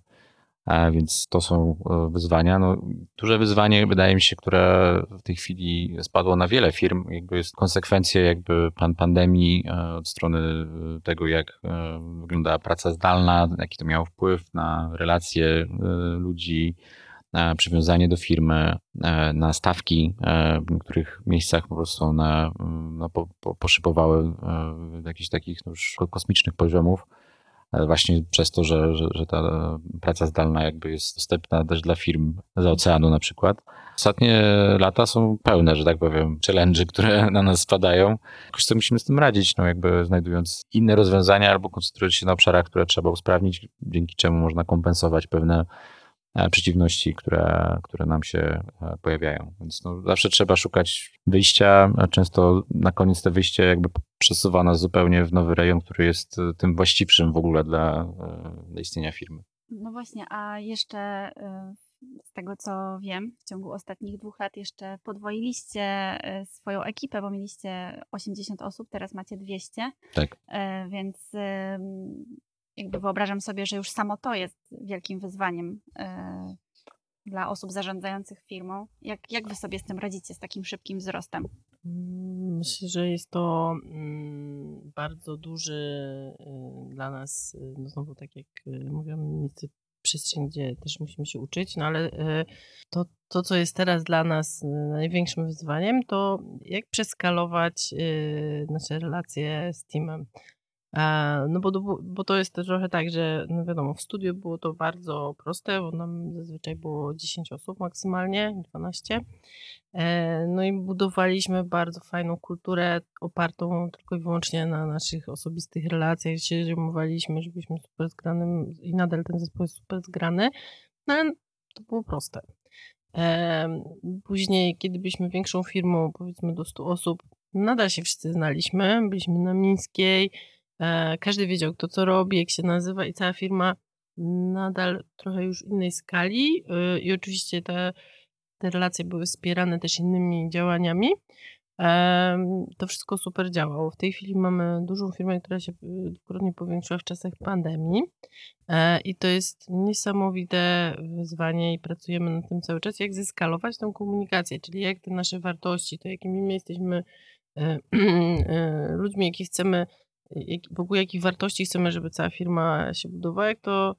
a więc to są e, wyzwania. No, duże wyzwanie, wydaje mi się, które w tej chwili spadło na wiele firm, jakby jest konsekwencje jakby pan pandemii e, od strony e, tego, jak e, wyglądała praca zdalna, jaki to miało wpływ na relacje e, ludzi, przywiązanie do firmy, e, na stawki e, w niektórych miejscach po prostu one mm, no, po, po, poszybowały e, do jakichś takich no, już kosmicznych poziomów. e, Właśnie przez to, że, że, że ta e, praca zdalna jakby jest dostępna też dla firm za oceanu na przykład. Ostatnie lata są pełne, że tak powiem, challenge, które na nas spadają. Jakoś sobie musimy z tym radzić, no jakby znajdując inne rozwiązania albo koncentrując się na obszarach, które trzeba usprawnić, dzięki czemu można kompensować pewne e, przeciwności, które, które nam się e, pojawiają. Więc no, zawsze trzeba szukać wyjścia, a często na koniec te wyjście jakby przesuwa nas zupełnie w nowy rejon, który jest e, tym właściwszym w ogóle dla, e, dla istnienia firmy. No właśnie, a jeszcze z tego co wiem, w ciągu ostatnich dwóch lat jeszcze podwoiliście swoją ekipę, bo mieliście 80 osób, teraz macie 200, Tak. więc jakby wyobrażam sobie, że już samo to jest wielkim wyzwaniem y, dla osób zarządzających firmą. Jak, jak wy sobie z tym radzicie, z takim szybkim wzrostem? Mm, Myślę, że jest to mm, bardzo duży y, dla nas, y, no znowu tak jak y, mówiłam, przestrzeń, gdzie też musimy się uczyć, no ale y, to, to, co jest teraz dla nas największym wyzwaniem, to jak przeskalować nasze relacje z teamem. E, No bo, bo to jest trochę tak, że no wiadomo, w studiu było to bardzo proste, bo nam zazwyczaj było 10 osób maksymalnie, 12. E, No i budowaliśmy bardzo fajną kulturę opartą tylko i wyłącznie na naszych osobistych relacjach. Się zajmowaliśmy, żebyśmy super zgranym i nadal ten zespół jest super zgrany, no ale to było proste. Em, Później, kiedy byliśmy większą firmą, powiedzmy do 100 osób, nadal się wszyscy znaliśmy. Byliśmy na Mińskiej, e, każdy wiedział, kto co robi, jak się nazywa i cała firma nadal trochę już innej skali. y, I oczywiście te, te relacje były wspierane też innymi działaniami. To wszystko super działało. W tej chwili mamy dużą firmę, która się dwukrotnie powiększyła w czasach pandemii. E, I to jest niesamowite wyzwanie i pracujemy nad tym cały czas, jak zeskalować tą komunikację, czyli jak te nasze wartości, to jakimi my jesteśmy e, e, ludźmi, jakie chcemy, jak, w ogóle jakich wartości chcemy, żeby cała firma się budowała, jak to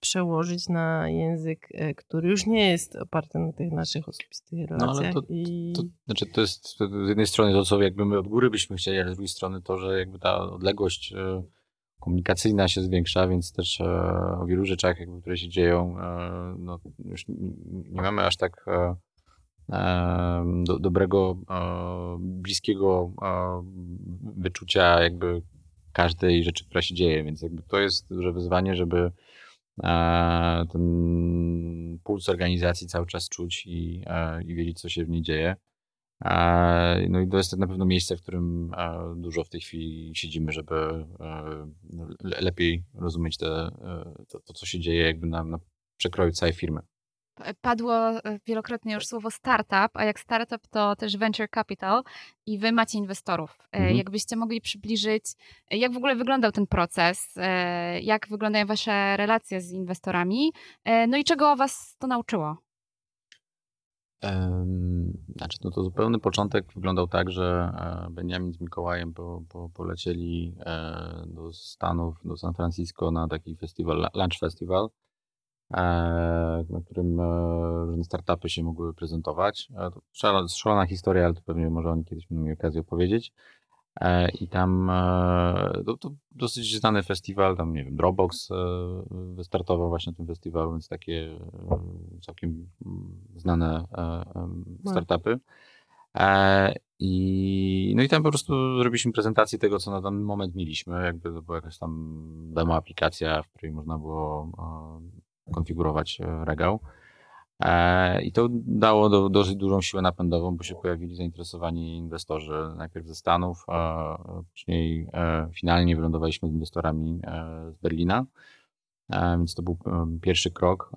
przełożyć na język, e, który już nie jest oparty na tych naszych osobistych ale relacjach. to- i... To, znaczy to jest to z jednej strony to, co jakby my od góry byśmy chcieli, ale z drugiej strony to, że jakby ta odległość e, komunikacyjna się zwiększa, więc też e, o wielu rzeczach, jakby, które się dzieją, no, już nie mamy aż tak do, dobrego, bliskiego wyczucia jakby każdej rzeczy, która się dzieje, więc jakby to jest duże wyzwanie, żeby e, ten puls organizacji cały czas czuć i, e, i wiedzieć, co się w niej dzieje. E, No i to jest na pewno miejsce, w którym dużo w tej chwili siedzimy, żeby le- lepiej rozumieć te, to, to, co się dzieje jakby na, na przekroju całej firmy. Padło e, wielokrotnie już słowo startup, a jak startup to też venture capital i wy macie inwestorów. E, Mhm. Jakbyście mogli przybliżyć, e, jak w ogóle wyglądał ten proces, e, jak wyglądają wasze relacje z inwestorami, e, no i czego was to nauczyło? Znaczy, no to zupełny początek wyglądał tak, że e, Benjamin z Mikołajem po, po, polecieli e, do Stanów, do San Francisco na taki festiwal, Lunch Festival, e, na którym e, różne startupy się mogły prezentować. E, To szalona, historia, ale to pewnie może oni kiedyś będą mieli okazję opowiedzieć. E, I tam e, to, to dosyć znany festiwal, tam nie wiem, Dropbox e, wystartował właśnie na tym festiwalu, więc takie e, całkiem znane e, em, startupy. E, I, no i tam po prostu zrobiliśmy prezentację tego, co na dany moment mieliśmy. Jakby to była jakaś tam demo aplikacja, w której można było e, konfigurować e, regał. E, I to dało do, dosyć dużą siłę napędową, bo się pojawili zainteresowani inwestorzy, najpierw ze Stanów, a później e, finalnie wylądowaliśmy z inwestorami z Berlina. Więc to był pierwszy krok.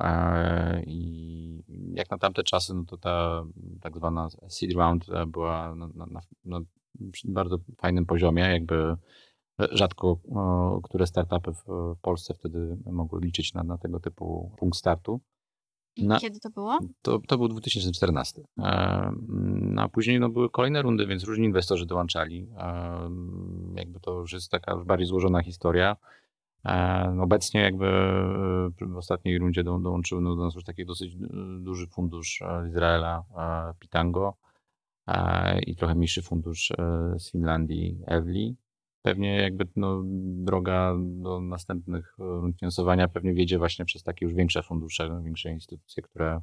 I jak na tamte czasy, no to ta tak zwana seed round była na, na, na bardzo fajnym poziomie. Jakby rzadko które startupy w, Polsce wtedy mogły liczyć na, na tego typu punkt startu. Na- kiedy to było? To, to był 2014. E, No a później no, były kolejne rundy, więc różni inwestorzy dołączali. E, Jakby to już jest taka bardziej złożona historia. E, Obecnie jakby w ostatniej rundzie do, dołączył no, do nas już taki dosyć duży fundusz Izraela, Pitango i trochę mniejszy fundusz z Finlandii, Evli. Pewnie jakby no, droga do następnych e, rund finansowania pewnie wiedzie właśnie przez takie już większe fundusze, większe instytucje, które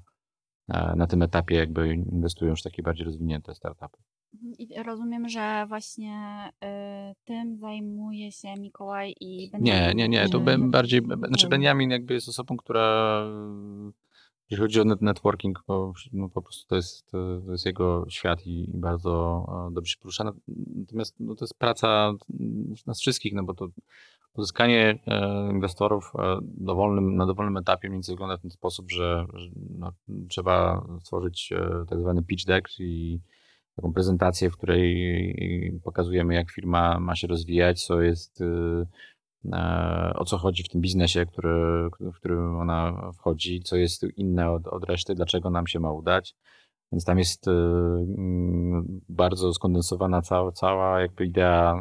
e, na tym etapie jakby inwestują już w takie bardziej rozwinięte startupy. Mhm, I rozumiem, że właśnie y, tym zajmuje się Mikołaj i Benjamin. nie, nie, to Nie. be, bardziej, be- znaczy. Benjamin jakby jest osobą, która jeśli chodzi o net networking, to no po prostu to jest, to jest jego świat i, i bardzo e, dobrze się porusza. Natomiast no, to jest praca nas wszystkich, no bo to pozyskanie e, inwestorów e, dowolnym, na dowolnym etapie mniej więcej wygląda w ten sposób, że, że no, trzeba stworzyć tak zwany pitch deck i taką prezentację, w której pokazujemy, jak firma ma się rozwijać, co jest, o co chodzi w tym biznesie, który, w którym ona wchodzi, co jest inne od, od reszty, dlaczego nam się ma udać. Więc tam jest mm, bardzo skondensowana cała, cała jakby idea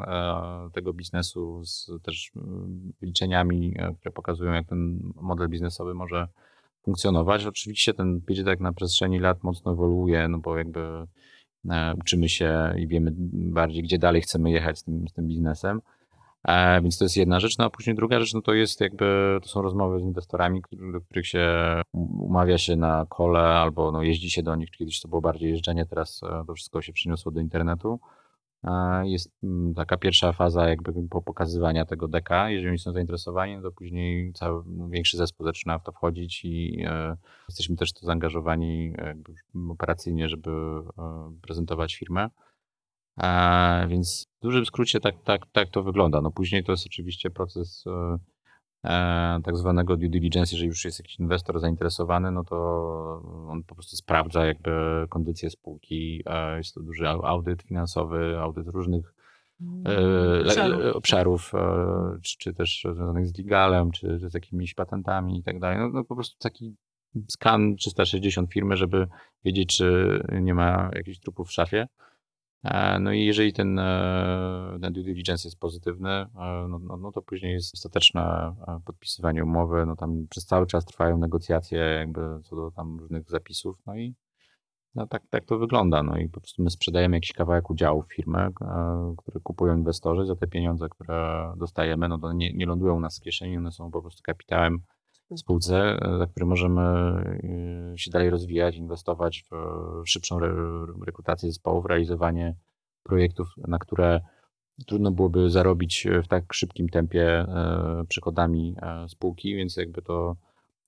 e, tego biznesu z też mm, wyliczeniami, e, które pokazują, jak ten model biznesowy może funkcjonować. Oczywiście ten tak na przestrzeni lat mocno ewoluuje, no bo jakby e, uczymy się i wiemy bardziej, gdzie dalej chcemy jechać z tym, z tym biznesem. E, więc to jest jedna rzecz, no a później druga rzecz, no to jest jakby, to są rozmowy z inwestorami, do których się umawia się na kole albo no jeździ się do nich, kiedyś to było bardziej jeżdżenie, teraz e, to wszystko się przyniosło do internetu. E, jest mm, taka pierwsza faza jakby pokazywania tego deka, jeżeli oni są zainteresowani, no to później cały no, większy zespół zaczyna w to wchodzić i jesteśmy też to zaangażowani operacyjnie, żeby prezentować firmę. E, więc w dużym skrócie tak, tak, tak to wygląda. No później to jest oczywiście proces e, e, tak zwanego due diligence, jeżeli już jest jakiś inwestor zainteresowany, no to on po prostu sprawdza jakby kondycję spółki. Jest to duży audyt finansowy, audyt różnych obszarów, obszarów czy, czy też związanych z legalem, czy, czy z jakimiś patentami i tak dalej. No, no po prostu taki skan 360 firmy, żeby wiedzieć, czy nie ma jakichś trupów w szafie. E, no i jeżeli ten, e, ten due diligence jest pozytywny, e, no, no, no, to później jest ostateczne podpisywanie umowy, no tam przez cały czas trwają negocjacje jakby co do tam różnych zapisów, no i no tak, tak to wygląda, no i po prostu my sprzedajemy jakiś kawałek udziału w firmę, które kupują inwestorzy za te pieniądze, które dostajemy, no to nie, nie lądują u nas w kieszeni, one są po prostu kapitałem spółce, e, za który możemy e, się dalej rozwijać, inwestować w szybszą rekrutację zespołów, realizowanie projektów, na które trudno byłoby zarobić w tak szybkim tempie e, przychodami spółki, więc jakby to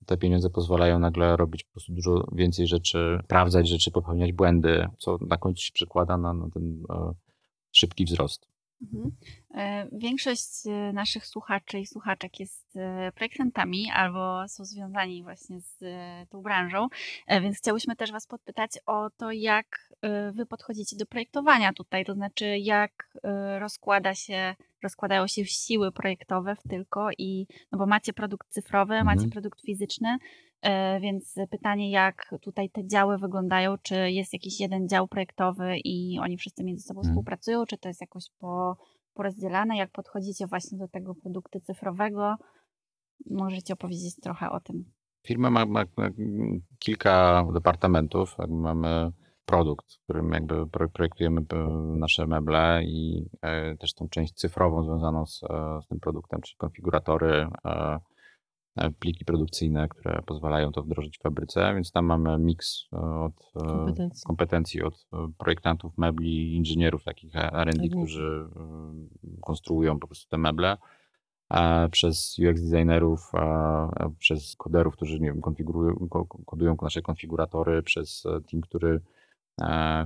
te pieniądze pozwalają nagle robić po prostu dużo więcej rzeczy, sprawdzać rzeczy, popełniać błędy, co na końcu się przekłada na, na ten szybki wzrost. E, większość e, naszych słuchaczy i słuchaczek jest e, projektantami albo są związani właśnie z tą branżą, więc chciałyśmy też Was podpytać o to, jak Wy podchodzicie do projektowania tutaj, to znaczy jak rozkłada się, rozkładają się siły projektowe w tylko i, no bo macie produkt cyfrowy, mhm. macie produkt fizyczny, więc pytanie, jak tutaj te działy wyglądają, czy jest jakiś jeden dział projektowy i oni wszyscy między sobą mhm. współpracują, czy to jest jakoś po porozdzielane, jak podchodzicie właśnie do tego produktu cyfrowego. Możecie opowiedzieć trochę o tym. Firma ma, ma kilka departamentów. Mamy produkt, w którym jakby projektujemy nasze meble i e, też tą część cyfrową związaną z, e, z tym produktem, czyli konfiguratory, e, E, pliki produkcyjne, które pozwalają to wdrożyć w fabryce, więc tam mamy miks e, od e, kompetencji, kompetencji od projektantów mebli, inżynierów takich R&D, tak. którzy konstruują po prostu te meble, przez UX designerów, przez koderów, którzy nie wiem, konfigurują, kodują nasze konfiguratory, przez team, który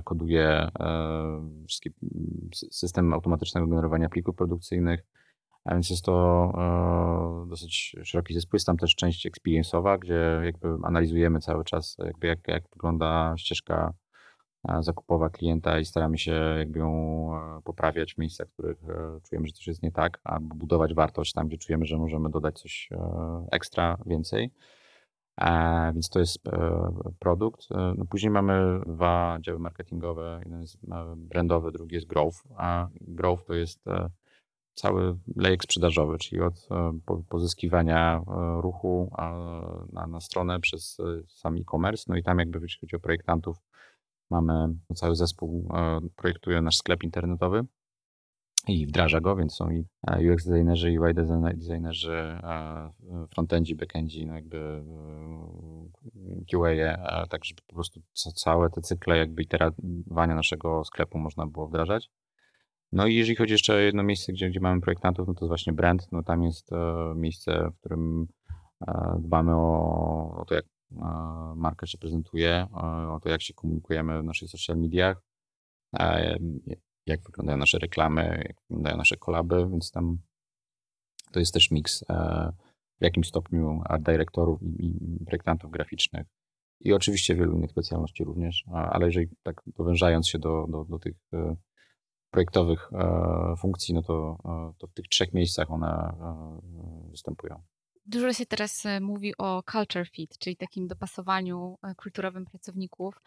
koduje wszystkie systemy automatycznego generowania plików produkcyjnych, a więc jest to e, dosyć szeroki zespół. Jest tam też część experience'owa, gdzie jakby analizujemy cały czas, jakby jak, jak wygląda ścieżka e, zakupowa klienta i staramy się jakby ją e, poprawiać w miejscach, w których czujemy, że coś jest nie tak, albo budować wartość tam, gdzie czujemy, że możemy dodać coś ekstra, więcej. Więc to jest produkt. No później mamy dwa działy marketingowe. Jeden jest brandowy, drugi jest growth. A growth to jest cały lejek sprzedażowy, czyli od e, pozyskiwania e, ruchu na, na stronę przez e, sam e-commerce. No i tam jakby jeśli chodzi o projektantów, mamy cały zespół, projektuje nasz sklep internetowy i wdraża go, więc są i UX designerzy, i UI designerzy, frontendzi, backendzi, no jakby QA, tak żeby po prostu całe te cykle jakby iterowania naszego sklepu można było wdrażać. No i jeżeli chodzi jeszcze o jedno miejsce, gdzie, gdzie mamy projektantów, no to jest właśnie brand. No tam jest e, miejsce, w którym e, dbamy o, o to, jak e, marka się prezentuje, o to, jak się komunikujemy w naszych social mediach, jak wyglądają nasze reklamy, jak wyglądają nasze kolaby, więc tam to jest też miks w jakimś stopniu art dyrektorów i, i projektantów graficznych i oczywiście wielu innych specjalności również, ale jeżeli tak powężając się do, do, do tych projektowych e, funkcji, no to, e, to w tych trzech miejscach one e, występują. Dużo się teraz mówi o culture fit, czyli takim dopasowaniu kulturowym pracowników.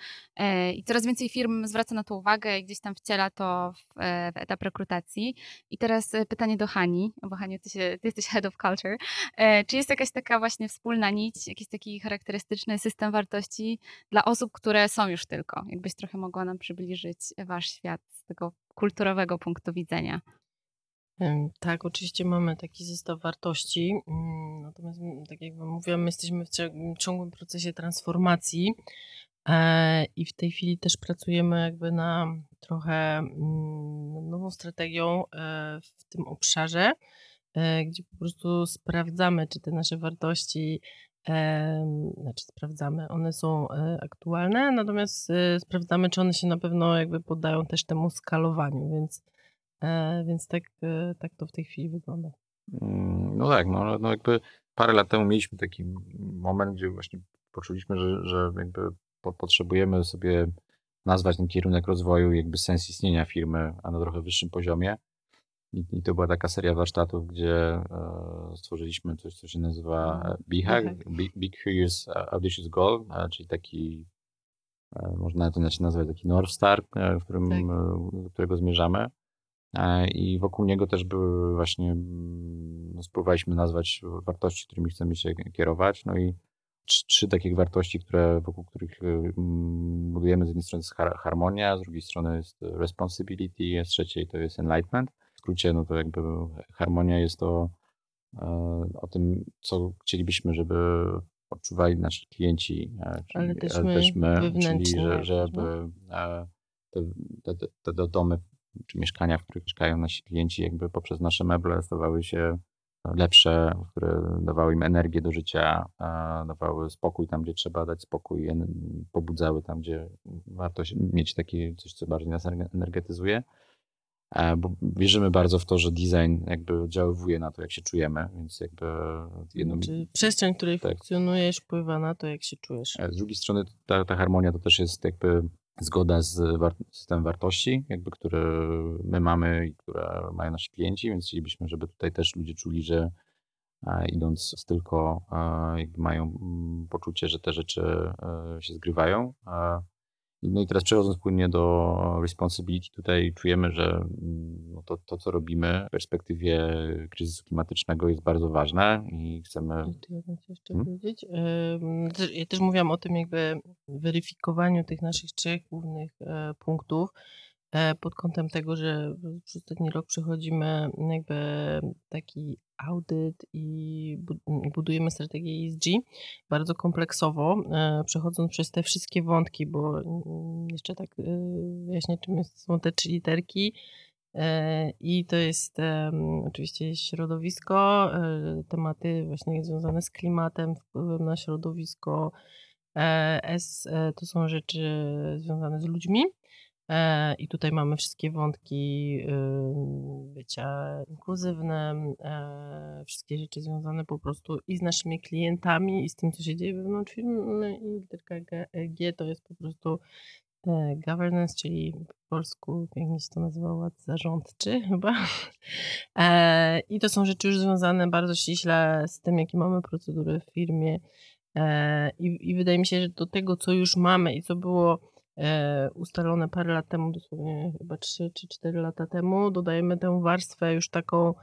I coraz więcej firm zwraca na to uwagę i gdzieś tam wciela to w, w etap rekrutacji. I teraz pytanie do Hani, bo Haniu, ty, się, ty jesteś head of culture. Czy jest jakaś taka właśnie wspólna nić, jakiś taki charakterystyczny system wartości dla osób, które są już tylko? Jakbyś trochę mogła nam przybliżyć wasz świat z tego kulturowego punktu widzenia. Tak, oczywiście mamy taki zestaw wartości, mm, natomiast tak jak Wam mówiłam, my jesteśmy w ciągłym procesie transformacji e, i w tej chwili też pracujemy jakby na trochę mm, nową strategią e, w tym obszarze, e, gdzie po prostu sprawdzamy, czy te nasze wartości, znaczy sprawdzamy, one są aktualne, natomiast sprawdzamy, czy one się na pewno jakby poddają też temu skalowaniu, więc E, więc tak, e, tak to w tej chwili wygląda. Mm, no tak, no, no jakby parę lat temu mieliśmy taki moment, gdzie właśnie poczuliśmy, że, że jakby po, potrzebujemy sobie nazwać ten kierunek rozwoju, jakby sens istnienia firmy, a na trochę wyższym poziomie. I, to była taka seria warsztatów, gdzie e, stworzyliśmy coś, co się nazywa mhm. BHAG, Big, Curious Audacious Goal, e, czyli taki, e, można to nazwać, taki North Star, w którym, tak. do którego zmierzamy. E, I wokół niego też były właśnie, no, spróbowaliśmy nazwać wartości, którymi chcemy się kierować. No i trzy, trzy takie wartości, które, wokół których budujemy. Z jednej strony jest harmonia, z drugiej strony jest responsibility, a z trzeciej to jest enlightenment. Skrócie, no to jakby harmonia jest to e, o tym, co chcielibyśmy, żeby odczuwali nasi klienci, e, czyli, ale też my, też my czyli że, żeby te, te, te, te domy czy mieszkania, w których mieszkają nasi klienci, jakby poprzez nasze meble stawały się lepsze, które dawały im energię do życia, dawały spokój tam, gdzie trzeba dać spokój, pobudzały tam, gdzie warto mieć takie coś, co bardziej nas energetyzuje. Bo wierzymy bardzo w to, że design jakby oddziaływuje na to, jak się czujemy, więc jakby jedno... Czyli przestrzeń, w której tak. funkcjonujesz, wpływa na to, jak się czujesz. Z drugiej strony ta, ta harmonia to też jest jakby zgoda z systemem wartości, jakby, które my mamy i które mają nasi klienci, więc chcielibyśmy, żeby tutaj też ludzie czuli, że e, idąc tylko e, jakby mają mm, poczucie, że te rzeczy e, się zgrywają. No i teraz przechodząc płynnie do responsibility, tutaj czujemy, że mm, no to, to, co robimy w perspektywie kryzysu klimatycznego jest bardzo ważne i chcemy... Ja jeszcze hmm? powiedzieć. Ja też mówiłam o tym jakby weryfikowaniu tych naszych trzech głównych e, punktów pod kątem tego, że przez ostatni rok przechodzimy jakby taki audyt i budujemy strategię ESG bardzo kompleksowo, e, przechodząc przez te wszystkie wątki, bo jeszcze tak e, wyjaśnię, czym są te trzy literki. E, I to jest oczywiście środowisko, tematy właśnie związane z klimatem, wpływem na środowisko. S to są rzeczy związane z ludźmi. E, I tutaj mamy wszystkie wątki bycia inkluzywnym, e, wszystkie rzeczy związane po prostu i z naszymi klientami, i z tym, co się dzieje wewnątrz firmy. I literka G to jest po prostu e, governance, czyli po polsku, jak się to nazywa, ład zarządczy chyba. I to są rzeczy już związane bardzo ściśle z tym, jakie mamy procedury w firmie. I, I wydaje mi się, że do tego, co już mamy i co było e, ustalone parę lat temu, dosłownie chyba 3 czy 4 lata temu, dodajemy tę warstwę już taką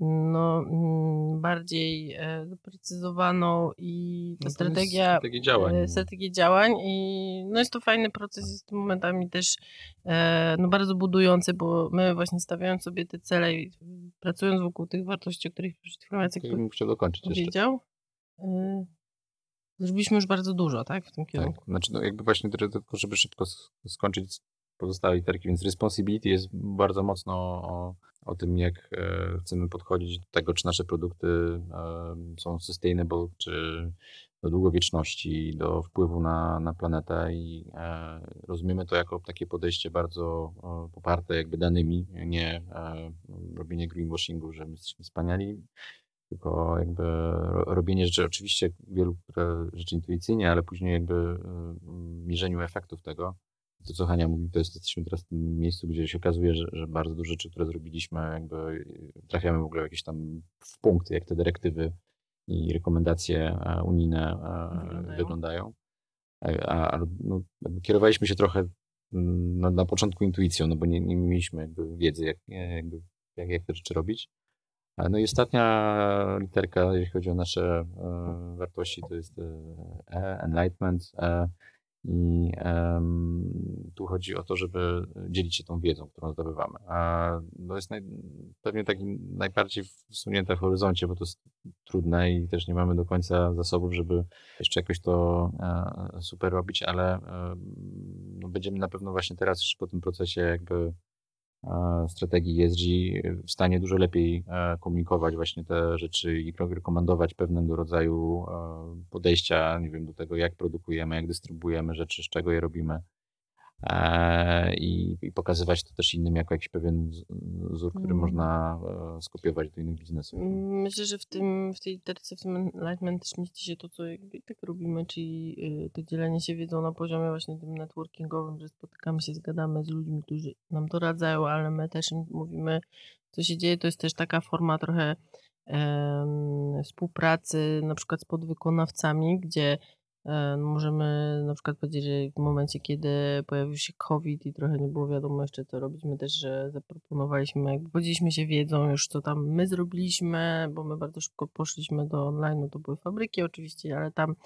no, mm, bardziej e, doprecyzowaną i ta no strategia, strategia działań. E, strategia działań i no jest to fajny proces, jest to momentami też e, no bardzo budujący, bo my właśnie stawiając sobie te cele i pracując wokół tych wartości, o których przed chwilą Jacek chciał dokończyć powiedział, jeszcze. Zrobiliśmy już bardzo dużo, tak? W tym tak, kierunku. Tak. Znaczy, no jakby właśnie tylko, żeby szybko skończyć pozostałe literki, więc responsibility jest bardzo mocno o, o tym, jak e, chcemy podchodzić do tego, czy nasze produkty e, są sustainable, czy do długowieczności, do wpływu na, na planetę i e, rozumiemy to jako takie podejście bardzo poparte jakby danymi, nie e, robienie greenwashingu, że my jesteśmy wspaniali, tylko jakby robienie rzeczy, oczywiście wielu rzeczy intuicyjnie, ale później jakby y, mierzeniu efektów tego. To, co Hania mówi, to jest, jesteśmy teraz w tym miejscu, gdzie się okazuje, że, że bardzo dużo rzeczy, które zrobiliśmy, jakby trafiamy w ogóle jakieś tam w punkty, jak te dyrektywy i rekomendacje e, unijne e, Wyglądają. wyglądają. E, A, a no, kierowaliśmy się trochę mm, na, na początku intuicją, no bo nie, nie mieliśmy jakby wiedzy, jak, jakby, jak, jak te rzeczy robić. No i ostatnia literka, jeśli chodzi o nasze e, wartości, to jest e, E, enlightenment. E, I tu chodzi o to, żeby dzielić się tą wiedzą, którą zdobywamy. A to jest naj, pewnie taki najbardziej wsunięte w horyzoncie, bo to jest trudne i też nie mamy do końca zasobów, żeby jeszcze jakoś to e, super robić, ale e, no, będziemy na pewno właśnie teraz już po tym procesie jakby strategii ESG w stanie dużo lepiej e, komunikować właśnie te rzeczy i rekomendować pewnego rodzaju e, podejścia, nie wiem, do tego, jak produkujemy, jak dystrybuujemy rzeczy, z czego je robimy. E, I, I pokazywać to też innym jako jakiś pewien wzór, który Mm. można e, skopiować do innych biznesów. Myślę, że w tym, w tej literce, w tym enlightenment też mieści się to, co jakby i tak robimy, czyli y, to dzielenie się wiedzą na poziomie właśnie tym networkingowym, że spotykamy się, zgadamy z ludźmi, którzy nam doradzają, ale my też im mówimy, co się dzieje. To jest też taka forma trochę em, współpracy na przykład z podwykonawcami, gdzie e, możemy na przykład powiedzieć, że w momencie, kiedy pojawił się COVID i trochę nie było wiadomo jeszcze co robić, my też zaproponowaliśmy, jakby podzieliliśmy się wiedzą już, co tam my zrobiliśmy, bo my bardzo szybko poszliśmy do online, no to były fabryki oczywiście, ale tam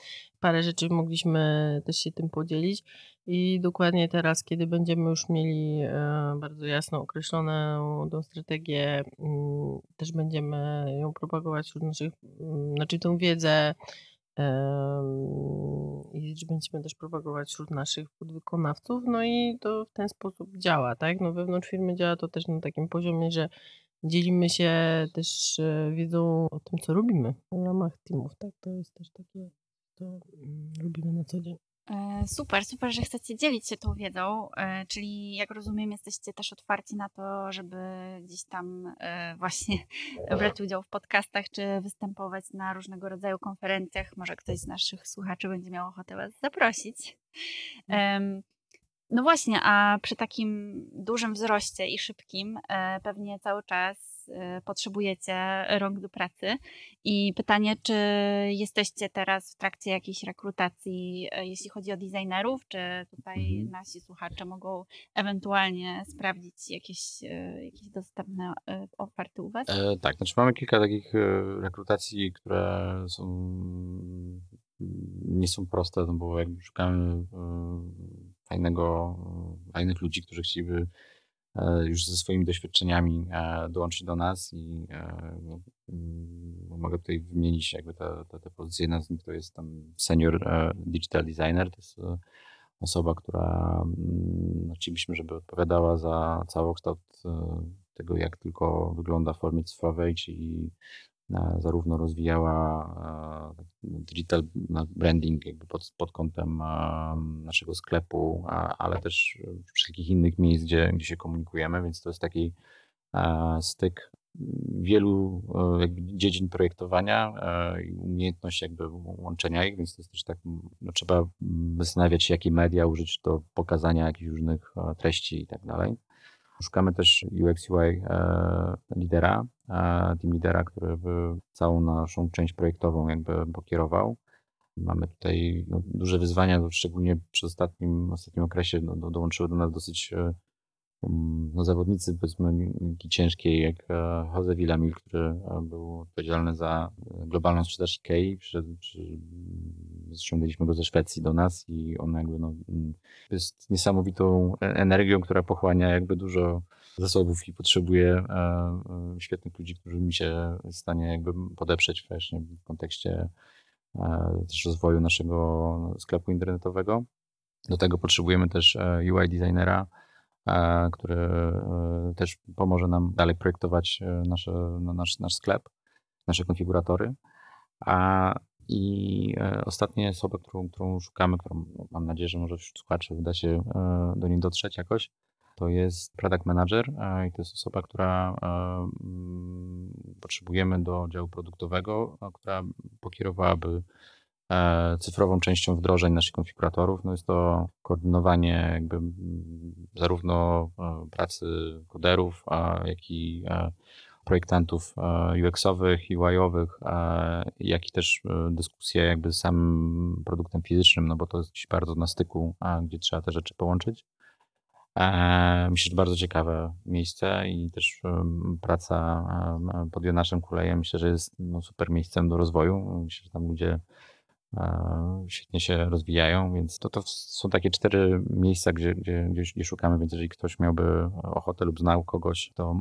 parę rzeczy mogliśmy też się tym podzielić. I dokładnie teraz, kiedy będziemy już mieli e, bardzo jasno określoną tą strategię, mm, też będziemy ją propagować wśród naszych, mm, znaczy tą wiedzę i będziemy też propagować wśród naszych podwykonawców, no i to w ten sposób działa, tak? No wewnątrz firmy działa to też na takim poziomie, że dzielimy się też e, wiedzą o tym, co robimy w ramach teamów, tak? To jest też takie, co mm, robimy na co dzień. E, Super, super, że chcecie dzielić się tą wiedzą, e, czyli jak rozumiem, jesteście też otwarci na to, żeby gdzieś tam e, właśnie brać udział w podcastach, czy występować na różnego rodzaju konferencjach. Może ktoś z naszych słuchaczy będzie miał ochotę Was zaprosić. Em, No właśnie, a przy takim dużym wzroście i szybkim pewnie cały czas potrzebujecie rąk do pracy. I pytanie, czy jesteście teraz w trakcie jakiejś rekrutacji, e, jeśli chodzi o designerów, czy tutaj Mhm. nasi słuchacze mogą ewentualnie sprawdzić jakieś, e, jakieś dostępne oferty u Was? E, tak, znaczy mamy kilka takich rekrutacji, które są nie są proste, no bo jakby szukamy fajnego, fajnych ludzi, którzy chcieliby już ze swoimi doświadczeniami e, dołączyć do nas i e, no, mogę tutaj wymienić jakby te, te, te pozycje. Jedna z nich to jest tam senior e, digital designer, to jest e, osoba, która mm, no, chcielibyśmy, żeby odpowiadała za całokształt e, tego, jak tylko wygląda w formie cyfrowej, czyli e, zarówno rozwijała e, digital branding jakby pod, pod kątem e, naszego sklepu, ale też wszelkich innych miejsc, gdzie, gdzie się komunikujemy, więc to jest taki e, styk wielu dziedzin projektowania i umiejętność jakby łączenia ich, więc to jest też tak, no, trzeba zastanawiać się, jakie media użyć do pokazania jakichś różnych treści i tak dalej. Szukamy też UX UI e, lidera, e, team lidera, który by całą naszą część projektową jakby pokierował. Mamy tutaj no, duże wyzwania, bo szczególnie przy ostatnim, ostatnim okresie no, do, dołączyły do nas dosyć e, no, zawodnicy powiedzmy ciężkiej, jak Jose Villamil, który był odpowiedzialny za globalną sprzedaż Ikei. Przyszedł, przy, ściągnęliśmy go ze Szwecji do nas i on jakby no, mm, jest niesamowitą e- energią, która pochłania jakby dużo zasobów i potrzebuje e, e, świetnych ludzi, którzy mi się w stanie jakby podeprzeć właśnie w kontekście też rozwoju naszego sklepu internetowego. Do tego potrzebujemy też UI designera, który też pomoże nam dalej projektować nasze, na nasz, nasz sklep, nasze konfiguratory. A i e, ostatnia osoba, którą, którą szukamy, którą mam nadzieję, że może wśród słuchaczy uda się e, do niej dotrzeć jakoś, to jest product manager e, i to jest osoba, która mm, potrzebujemy do działu produktowego, a która pokierowałaby cyfrową częścią wdrożeń naszych konfiguratorów. No jest to koordynowanie jakby mm, zarówno pracy koderów, jak i projektantów e, UX-owych, UI-owych, e, jak i też e, dyskusje jakby z samym produktem fizycznym, no bo to jest bardzo na styku, gdzie trzeba te rzeczy połączyć. Myślę, że bardzo ciekawe miejsce i też praca pod Jonaszem Kulejem myślę, że jest no, super miejscem do rozwoju. Myślę, że tam ludzie świetnie się rozwijają, więc to, to są takie cztery miejsca, gdzie, gdzie, gdzie, szukamy, więc jeżeli ktoś miałby ochotę lub znał kogoś, to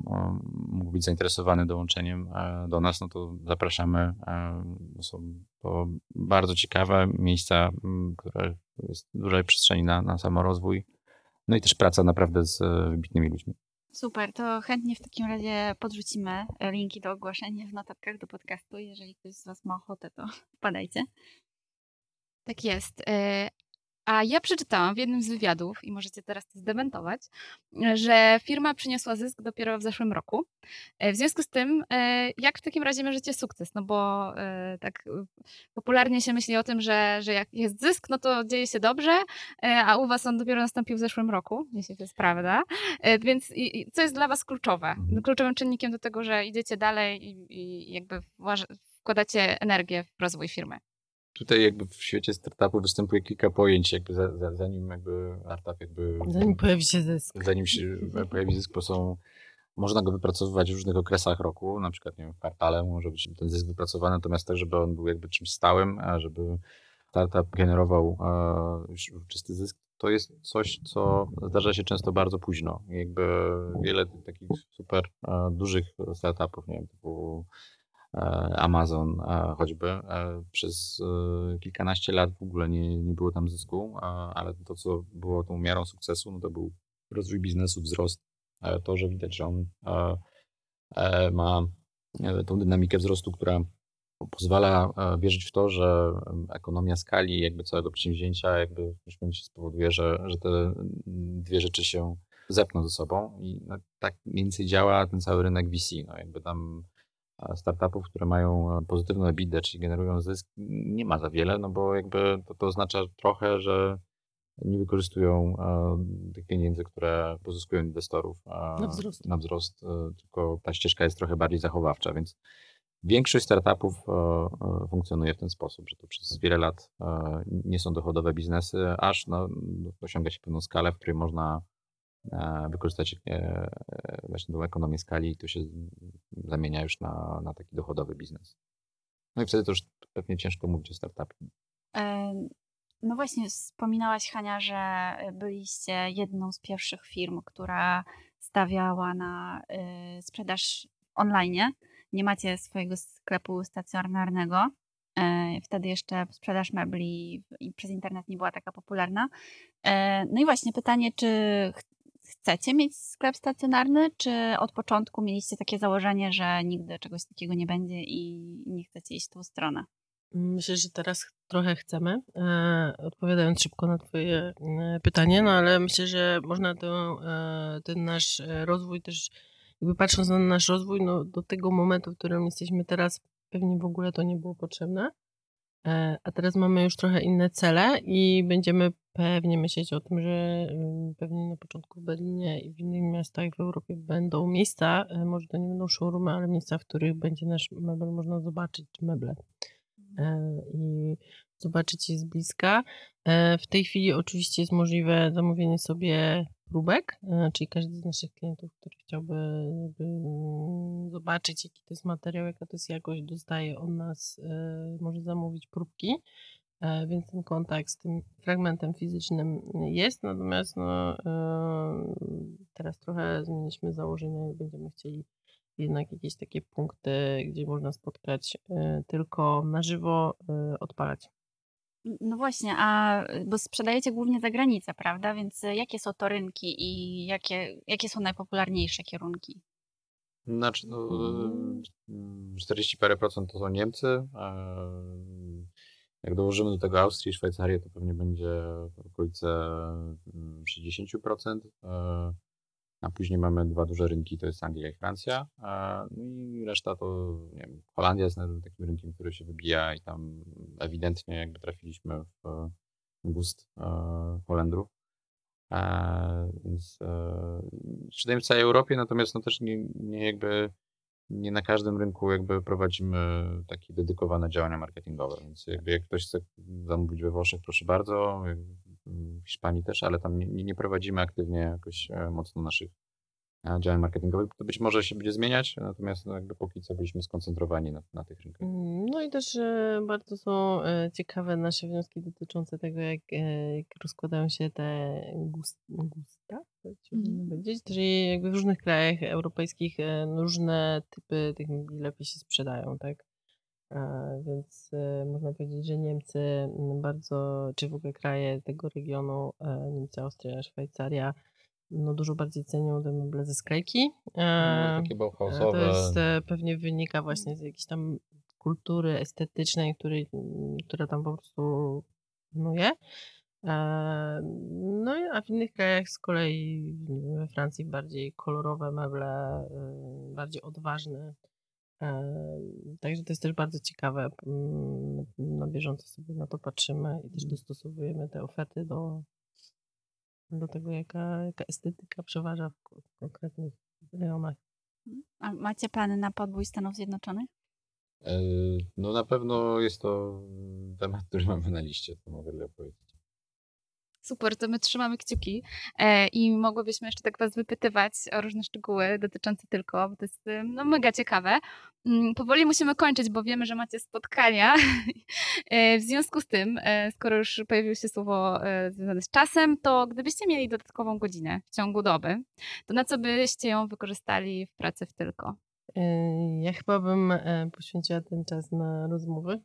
mógł być zainteresowany dołączeniem e, do nas, no to zapraszamy. E, są to bardzo ciekawe miejsca, które jest dużej przestrzeni na, na samorozwój, no i też praca naprawdę z e, wybitnymi ludźmi. Super, to chętnie w takim razie podrzucimy linki do ogłoszenia w notatkach do podcastu. Jeżeli ktoś z Was ma ochotę, to wpadajcie. Tak jest. E, a ja przeczytałam w jednym z wywiadów, i możecie teraz to zdementować, że firma przyniosła zysk dopiero w zeszłym roku. E, w związku z tym, e, jak w takim razie mierzycie sukces? No bo tak popularnie się myśli o tym, że, że jak jest zysk, no to dzieje się dobrze, a u was on dopiero nastąpił w zeszłym roku, jeśli to jest prawda. Więc co jest dla was kluczowe? Mhm. Kluczowym czynnikiem do tego, że idziecie dalej i, i jakby wkładacie energię w rozwój firmy? Tutaj jakby w świecie startupu występuje kilka pojęć, jakby za, za, zanim jakby startup jakby... Zanim pojawi się zysk. Zanim się pojawi zysk, bo są... Można go wypracowywać w różnych okresach roku, na przykład nie wiem, w kwartale może być ten zysk wypracowany, natomiast tak, żeby on był jakby czymś stałym, a żeby startup generował e, czysty zysk, to jest coś, co zdarza się często bardzo późno. Jakby wiele takich super e, dużych startupów, nie wiem, typu Amazon e, choćby. E, przez kilkanaście lat w ogóle nie, nie było tam zysku, ale to, co było tą miarą sukcesu, no to był rozwój biznesu, wzrost. To, że widać, że on ma tą dynamikę wzrostu, która pozwala wierzyć w to, że ekonomia skali jakby całego przedsięwzięcia jakby w momencie spowoduje, że, że te dwie rzeczy się zepną ze sobą i no, tak mniej więcej działa ten cały rynek VC. No, jakby tam startupów, które mają e, pozytywną EBITDA, czyli generują zysk, nie ma za wiele, no bo jakby to, to oznacza trochę, że nie wykorzystują e, tych pieniędzy, które pozyskują inwestorów na wzrost. na wzrost, e, tylko ta ścieżka jest trochę bardziej zachowawcza, więc większość startupów funkcjonuje w ten sposób, że to przez wiele lat nie są dochodowe biznesy, aż no, osiąga się pewną skalę, w której można E, wykorzystać e, właśnie tą ekonomię skali i to się zamienia już na, na taki dochodowy biznes. No i wtedy to już pewnie ciężko mówić o startupie. No właśnie, wspominałaś Hania, że byliście jedną z pierwszych firm, która stawiała na y, sprzedaż online. Nie macie swojego sklepu stacjonarnego. E, wtedy jeszcze sprzedaż mebli przez internet nie była taka popularna. No i właśnie pytanie, czy chcecie mieć sklep stacjonarny, czy od początku mieliście takie założenie, że nigdy czegoś takiego nie będzie i nie chcecie iść w tą stronę? Myślę, że teraz trochę chcemy, e, odpowiadając szybko na Twoje e, pytanie, no ale myślę, że można to, e, ten nasz rozwój też, jakby patrząc na nasz rozwój, no do tego momentu, w którym jesteśmy teraz, pewnie w ogóle to nie było potrzebne. E, a teraz mamy już trochę inne cele i będziemy pewnie myśleć o tym, że pewnie na początku w Berlinie i w innych miastach w Europie będą miejsca, e, może to nie będą showroomy, ale miejsca, w których będzie nasz mebel można zobaczyć, czy meble. E, I zobaczyć je z bliska. W tej chwili oczywiście jest możliwe zamówienie sobie próbek, e, czyli każdy z naszych klientów, który chciałby mm, zobaczyć, jaki to jest materiał, jaka to jest jakość, dostaje od nas, e, może zamówić próbki, e, więc ten kontakt z tym fragmentem fizycznym jest, natomiast no, teraz trochę zmieniliśmy założenia i będziemy chcieli jednak jakieś takie punkty, gdzie można spotkać tylko na żywo, odpalać. No właśnie, a bo sprzedajecie głównie za granicę, prawda? Więc y, jakie są to rynki i jakie, jakie są najpopularniejsze kierunki? Znaczy, no, 40 parę procent to są Niemcy. Jak dołożymy do tego Austrię i Szwajcarię, to pewnie będzie w okolice 60% a później mamy dwa duże rynki, to jest Anglia i Francja, no i reszta to, nie wiem, Holandia jest takim rynkiem, który się wybija i tam ewidentnie jakby trafiliśmy w gust e, Holendrów. E, więc sprzedajemy w całej Europie, natomiast no też nie, nie jakby nie na każdym rynku jakby prowadzimy takie dedykowane działania marketingowe, więc jakby jak ktoś chce zamówić we Włoszech, proszę bardzo, w Hiszpanii też, ale tam nie, nie prowadzimy aktywnie jakoś e, mocno naszych e, działań marketingowych. To być może się będzie zmieniać, natomiast no jakby póki co byliśmy skoncentrowani na, na tych rynkach. Mm, No i też e, bardzo są ciekawe nasze wnioski dotyczące tego, jak, jak rozkładają się te gust, gusta, powiedzieć, czyli jakby w różnych krajach europejskich różne typy tych lepiej się sprzedają, tak? Więc e, można powiedzieć, że Niemcy bardzo, czy w ogóle kraje tego regionu, e, Niemcy, Austria, Szwajcaria, no dużo bardziej cenią te meble ze sklejki. No, E, takie Bauhausowe. To jest pewnie wynika właśnie z jakiejś tam kultury estetycznej, której, mm, która tam po prostu panuje. No a w innych krajach z kolei we Francji bardziej kolorowe meble, bardziej odważne. E, Także to jest też bardzo ciekawe. Mm, Na bieżąco sobie na to patrzymy i też dostosowujemy te oferty do, do tego, jaka, jaka estetyka przeważa w ko- konkretnych rejonach. A macie plany na podbój Stanów Zjednoczonych? E, No na pewno jest to temat, który mamy na liście, to mogę powiedzieć. Super, to my trzymamy kciuki e, i mogłybyśmy jeszcze tak Was wypytywać o różne szczegóły dotyczące tylko, bo to jest e, no, mega ciekawe. Mm, Powoli musimy kończyć, bo wiemy, że macie spotkania. E, W związku z tym, e, skoro już pojawiło się słowo związane z czasem, to gdybyście mieli dodatkową godzinę w ciągu doby, to na co byście ją wykorzystali w pracy w tylko? Ja chyba bym poświęciła ten czas na rozmowy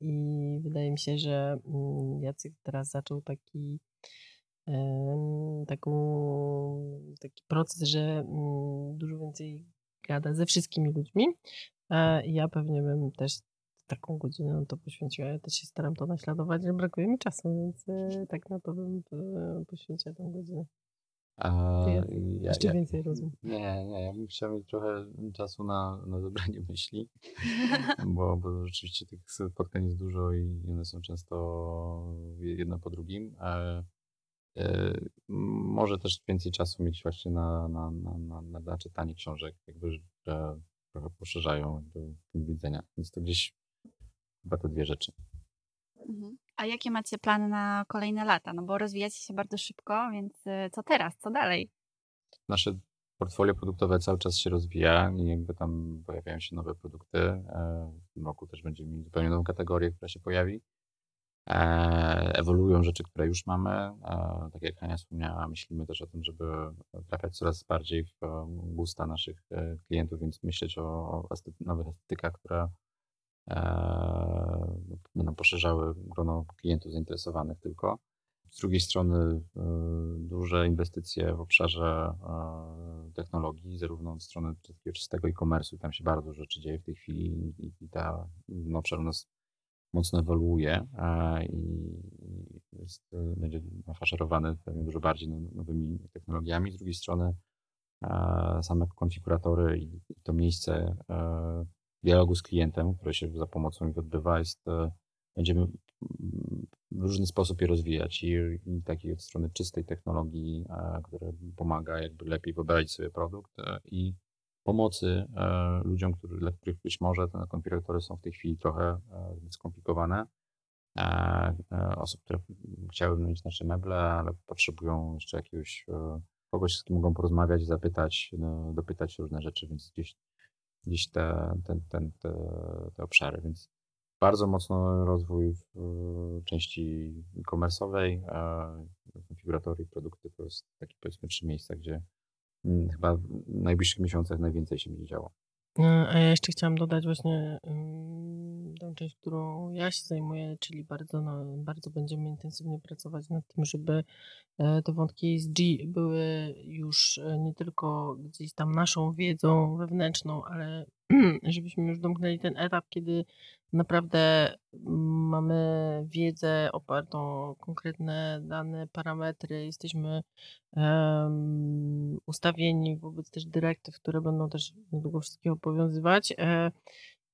i wydaje mi się, że mm, Jacek teraz zaczął taki taką, taki proces, że mm, dużo więcej gada ze wszystkimi ludźmi. E, Ja pewnie bym też taką godzinę na to poświęciła. Ja też się staram to naśladować, że brakuje mi czasu, więc e, tak na to bym e, poświęciła tę godzinę. A ja, Jeszcze ja, więcej rozmów. nie, nie, ja bym chciał mieć trochę czasu na, na zebranie myśli, bo, bo rzeczywiście tych spotkań jest dużo i one są często jedno po drugim. E, e, może też więcej czasu mieć właśnie na, na, na, na, na, na czytanie książek, jakby, że trochę poszerzają jakby punkt widzenia. Więc to gdzieś chyba te dwie rzeczy. Mhm. A jakie macie plany na kolejne lata? No bo rozwijacie się bardzo szybko, więc y, co teraz? Co dalej? nasze portfolio produktowe cały czas się rozwija i jakby tam pojawiają się nowe produkty. E, W tym roku też będziemy mieli zupełnie nową kategorię, która się pojawi. E, Ewoluują rzeczy, które już mamy. E, Tak jak Hania wspomniała, myślimy też o tym, żeby trafiać coraz bardziej w gusta naszych klientów, więc myśleć o nowych estetykach, które e, będą poszerzały grono klientów zainteresowanych tylko. Z drugiej strony e, duże inwestycje w obszarze e, technologii, zarówno od strony takiego czystego e-commerce'u, tam się bardzo rzeczy dzieje w tej chwili i, ta, ten obszar u nas mocno ewoluuje e, i jest, e, będzie nafaszerowany pewnie dużo bardziej now- nowymi technologiami. Z drugiej strony e, same konfiguratory i to miejsce e, dialogu z klientem, które się za pomocą ich odbywa, jest, e, będziemy w różny sposób je rozwijać i, i takiej od strony czystej technologii, e, która pomaga jakby lepiej wyobrazić sobie produkt e, i pomocy ludziom, który, dla których być może te konfiguratory są w tej chwili trochę skomplikowane. Osób, które chciałyby mieć nasze meble, ale potrzebują jeszcze jakiegoś kogoś, z kim mogą porozmawiać, zapytać, dopytać różne rzeczy, więc gdzieś, gdzieś te, ten, ten, te, te obszary. Więc bardzo mocno rozwój w części konfiguratory i produkty to jest takie powiedzmy trzy miejsca, gdzie mm, chyba w najbliższych miesiącach najwięcej się będzie działo. E, A ja jeszcze chciałam dodać właśnie część, którą ja się zajmuję, czyli bardzo, no, bardzo będziemy intensywnie pracować nad tym, żeby e, te wątki ESG były już e, nie tylko gdzieś tam naszą wiedzą wewnętrzną, ale żebyśmy już domknęli ten etap, kiedy naprawdę mamy wiedzę opartą o konkretne dane, parametry, jesteśmy em, ustawieni wobec też dyrektyw, które będą też niedługo wszystkie obowiązywać. E,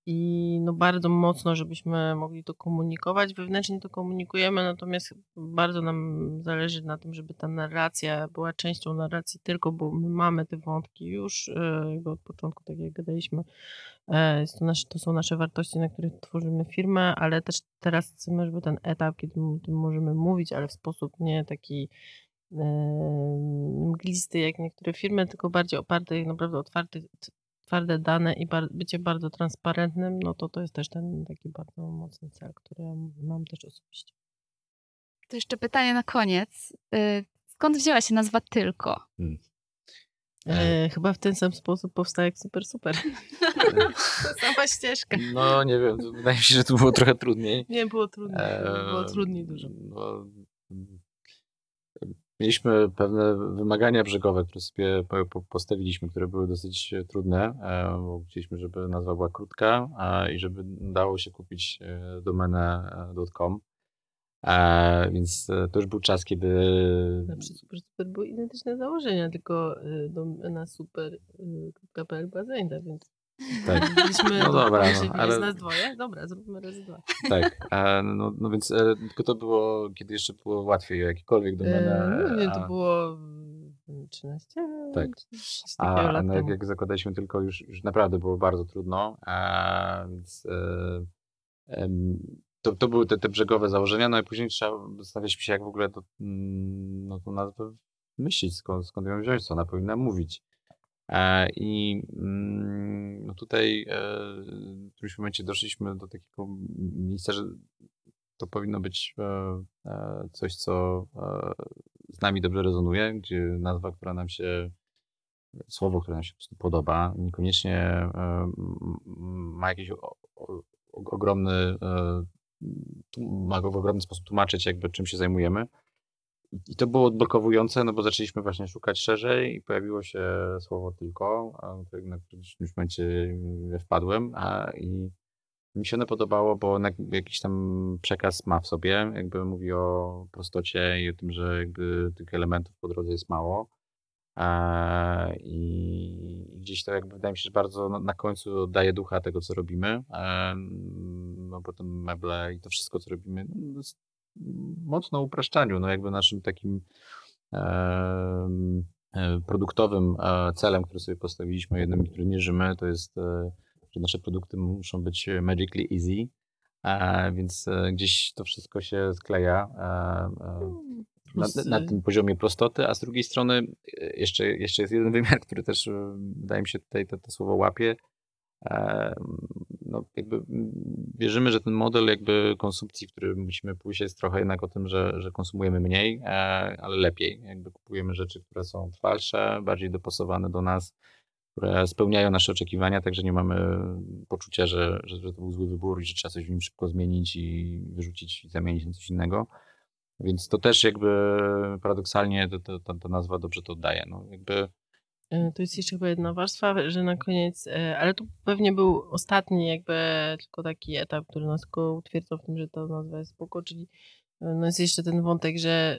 i no bardzo mocno, żebyśmy mogli to komunikować. Wewnętrznie to komunikujemy, natomiast bardzo nam zależy na tym, żeby ta narracja była częścią narracji tylko, bo my mamy te wątki już e, jakby od początku, tak jak gadaliśmy. E, to, nasze, to są nasze wartości, na których tworzymy firmę, ale też teraz chcemy, żeby ten etap, kiedy o tym możemy mówić, ale w sposób nie taki e, mglisty jak niektóre firmy, tylko bardziej oparty, naprawdę otwarty, twarde dane i bar- bycie bardzo transparentnym, no to to jest też ten taki bardzo mocny cel, który mam też osobiście. To jeszcze pytanie na koniec. Y, Skąd wzięła się nazwa Tylko? E, chyba w ten sam sposób powstał jak Super Super. Sama ścieżka. No nie wiem, wydaje mi się, że tu było trochę trudniej. Nie, było trudniej. Było Eee, trudniej dużo. No, mieliśmy pewne wymagania brzegowe, które sobie po- po- postawiliśmy, które były dosyć e, trudne, e, bo chcieliśmy, żeby nazwa była krótka i żeby dało się kupić e, domenę .com. Więc to już był czas, kiedy Na przy Super Super były identyczne założenia, tylko y, do, na super.pl była zajęta, więc tak, byliśmy, No dobra, no, ale- jest nas dwoje? Dobra, zrobimy razy dwa. tak. No, no więc e, tylko to było, kiedy jeszcze było łatwiej o jakiekolwiek domenę. E, no nie, a- to było mm, 13 Tak. czy coś A, lat no jak, jak zakładaliśmy tylko już, już naprawdę było bardzo trudno, a, więc e, to, to były te, te brzegowe założenia, no i później trzeba zastanawialiśmy się, jak w ogóle to, mm, no, to nazwę myśleć, skąd, skąd ją wziąć, co ona powinna mówić. E, I mm, no tutaj e, w którymś momencie doszliśmy do takiego miejsca, że to powinno być e, coś, co z nami dobrze rezonuje, gdzie nazwa, która nam się słowo, które nam się po prostu podoba, niekoniecznie ma jakiś ogromny, ma w ogromny sposób tłumaczyć, jakby czym się zajmujemy. I to było odblokowujące, no bo zaczęliśmy właśnie szukać szerzej i pojawiło się słowo tylko, na w którymś momencie e, wpadłem, a i mi się ono podobało, bo jakiś tam przekaz ma w sobie, jakby mówi o prostocie i o tym, że jakby tych elementów po drodze jest mało. I gdzieś to jakby wydaje mi się, że bardzo na, końcu oddaje ducha tego, co robimy. No potem meble i to wszystko, co robimy, no, mocno upraszczaniu, no jakby naszym takim e, produktowym e, celem, który sobie postawiliśmy, jednym, który mierzymy, to jest, e, że nasze produkty muszą być magically easy, więc gdzieś to wszystko się skleja e, na, na y, tym poziomie prostoty, a z drugiej strony jeszcze, jeszcze jest jeden wymiar, który też wydaje mi się tutaj to, to słowo łapie. No, jakby mm, wierzymy, że ten model jakby konsumpcji, w który musimy pójść, jest trochę jednak o tym, że, że konsumujemy mniej, e, ale lepiej. Jakby kupujemy rzeczy, które są trwalsze, bardziej dopasowane do nas, które spełniają nasze oczekiwania, także nie mamy poczucia, że, że, że to był zły wybór i że trzeba coś w nim szybko zmienić i wyrzucić i zamienić na coś innego. Więc to też jakby paradoksalnie to, to, ta nazwa dobrze to oddaje. No, jakby To jest jeszcze chyba jedna warstwa, że na koniec, e, ale to pewnie był ostatni jakby tylko taki etap, który nas tylko utwierdzał w tym, że ta nazwa jest spoko, czyli e, no jest jeszcze ten wątek, że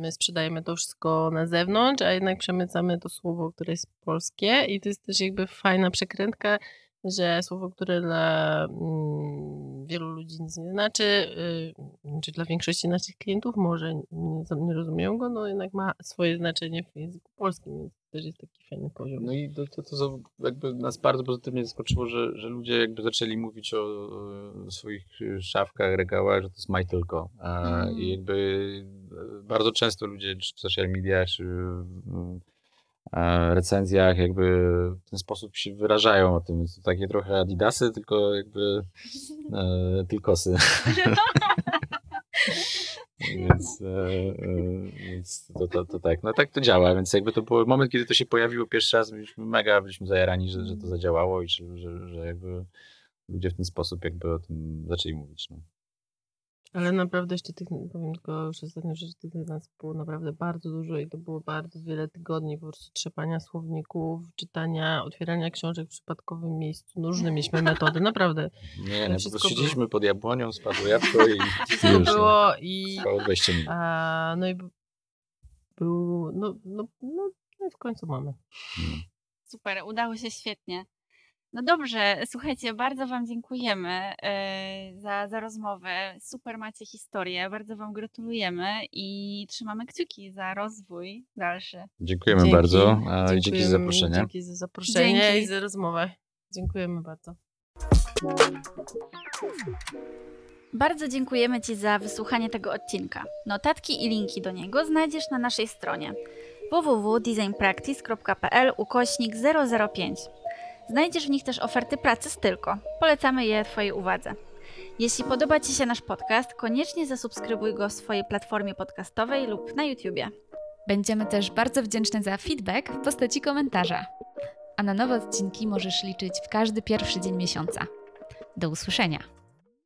my sprzedajemy to wszystko na zewnątrz, a jednak przemycamy to słowo, które jest polskie i to jest też jakby fajna przekrętka, że słowo, które dla mm, wielu ludzi nic nie znaczy, y, czy dla większości naszych klientów może nie, nie rozumieją go, no jednak ma swoje znaczenie w języku polskim, więc też jest taki fajny poziom. No i to, to, to jakby nas bardzo pozytywnie zaskoczyło, że, że ludzie jakby zaczęli mówić o, e, swoich szafkach, regałach, że to jest my tylko. A, Mm. I jakby e, bardzo często ludzie czy w social mediach, czy w e, recenzjach jakby w ten sposób się wyrażają o tym. To takie trochę adidasy, tylko jakby e, tylkosy. Więc, e, e, więc to, to, to tak, no tak to działa, więc jakby to był moment, kiedy to się pojawiło pierwszy raz, byliśmy mega, byliśmy zajarani, że, że to zadziałało i że, że, że jakby ludzie w ten sposób jakby o tym zaczęli mówić. No. Ale naprawdę jeszcze tych, powiem tylko już ostatnio, że tych nas było naprawdę bardzo dużo i to było bardzo wiele tygodni po prostu trzepania słowników, czytania, otwierania książek w przypadkowym miejscu. No różne mieliśmy metody, naprawdę. Nie, no, po prostu było. siedzieliśmy pod jabłonią, spadło jabłko i Wszystko już, no. było i, Trwało 20 minut. a, no i był, no, no, no, no i w końcu mamy. Super, udało się świetnie. No dobrze, słuchajcie, bardzo Wam dziękujemy e, za, za rozmowę. Super macie historię, bardzo Wam gratulujemy i trzymamy kciuki za rozwój dalszy. Dziękujemy Dzięki. bardzo i dzięki za zaproszenie. Dzięki za zaproszenie Dzięki. i za rozmowę. Dziękujemy bardzo. Bardzo dziękujemy Ci za wysłuchanie tego odcinka. Notatki i linki do niego znajdziesz na naszej stronie www.designpractice.pl ukośnik 005. Znajdziesz w nich też oferty pracy z Tylko. Polecamy je Twojej uwadze. Jeśli podoba Ci się nasz podcast, koniecznie zasubskrybuj go w swojej platformie podcastowej lub na YouTubie. Będziemy też bardzo wdzięczne za feedback w postaci komentarza. A na nowe odcinki możesz liczyć w każdy pierwszy dzień miesiąca. Do usłyszenia.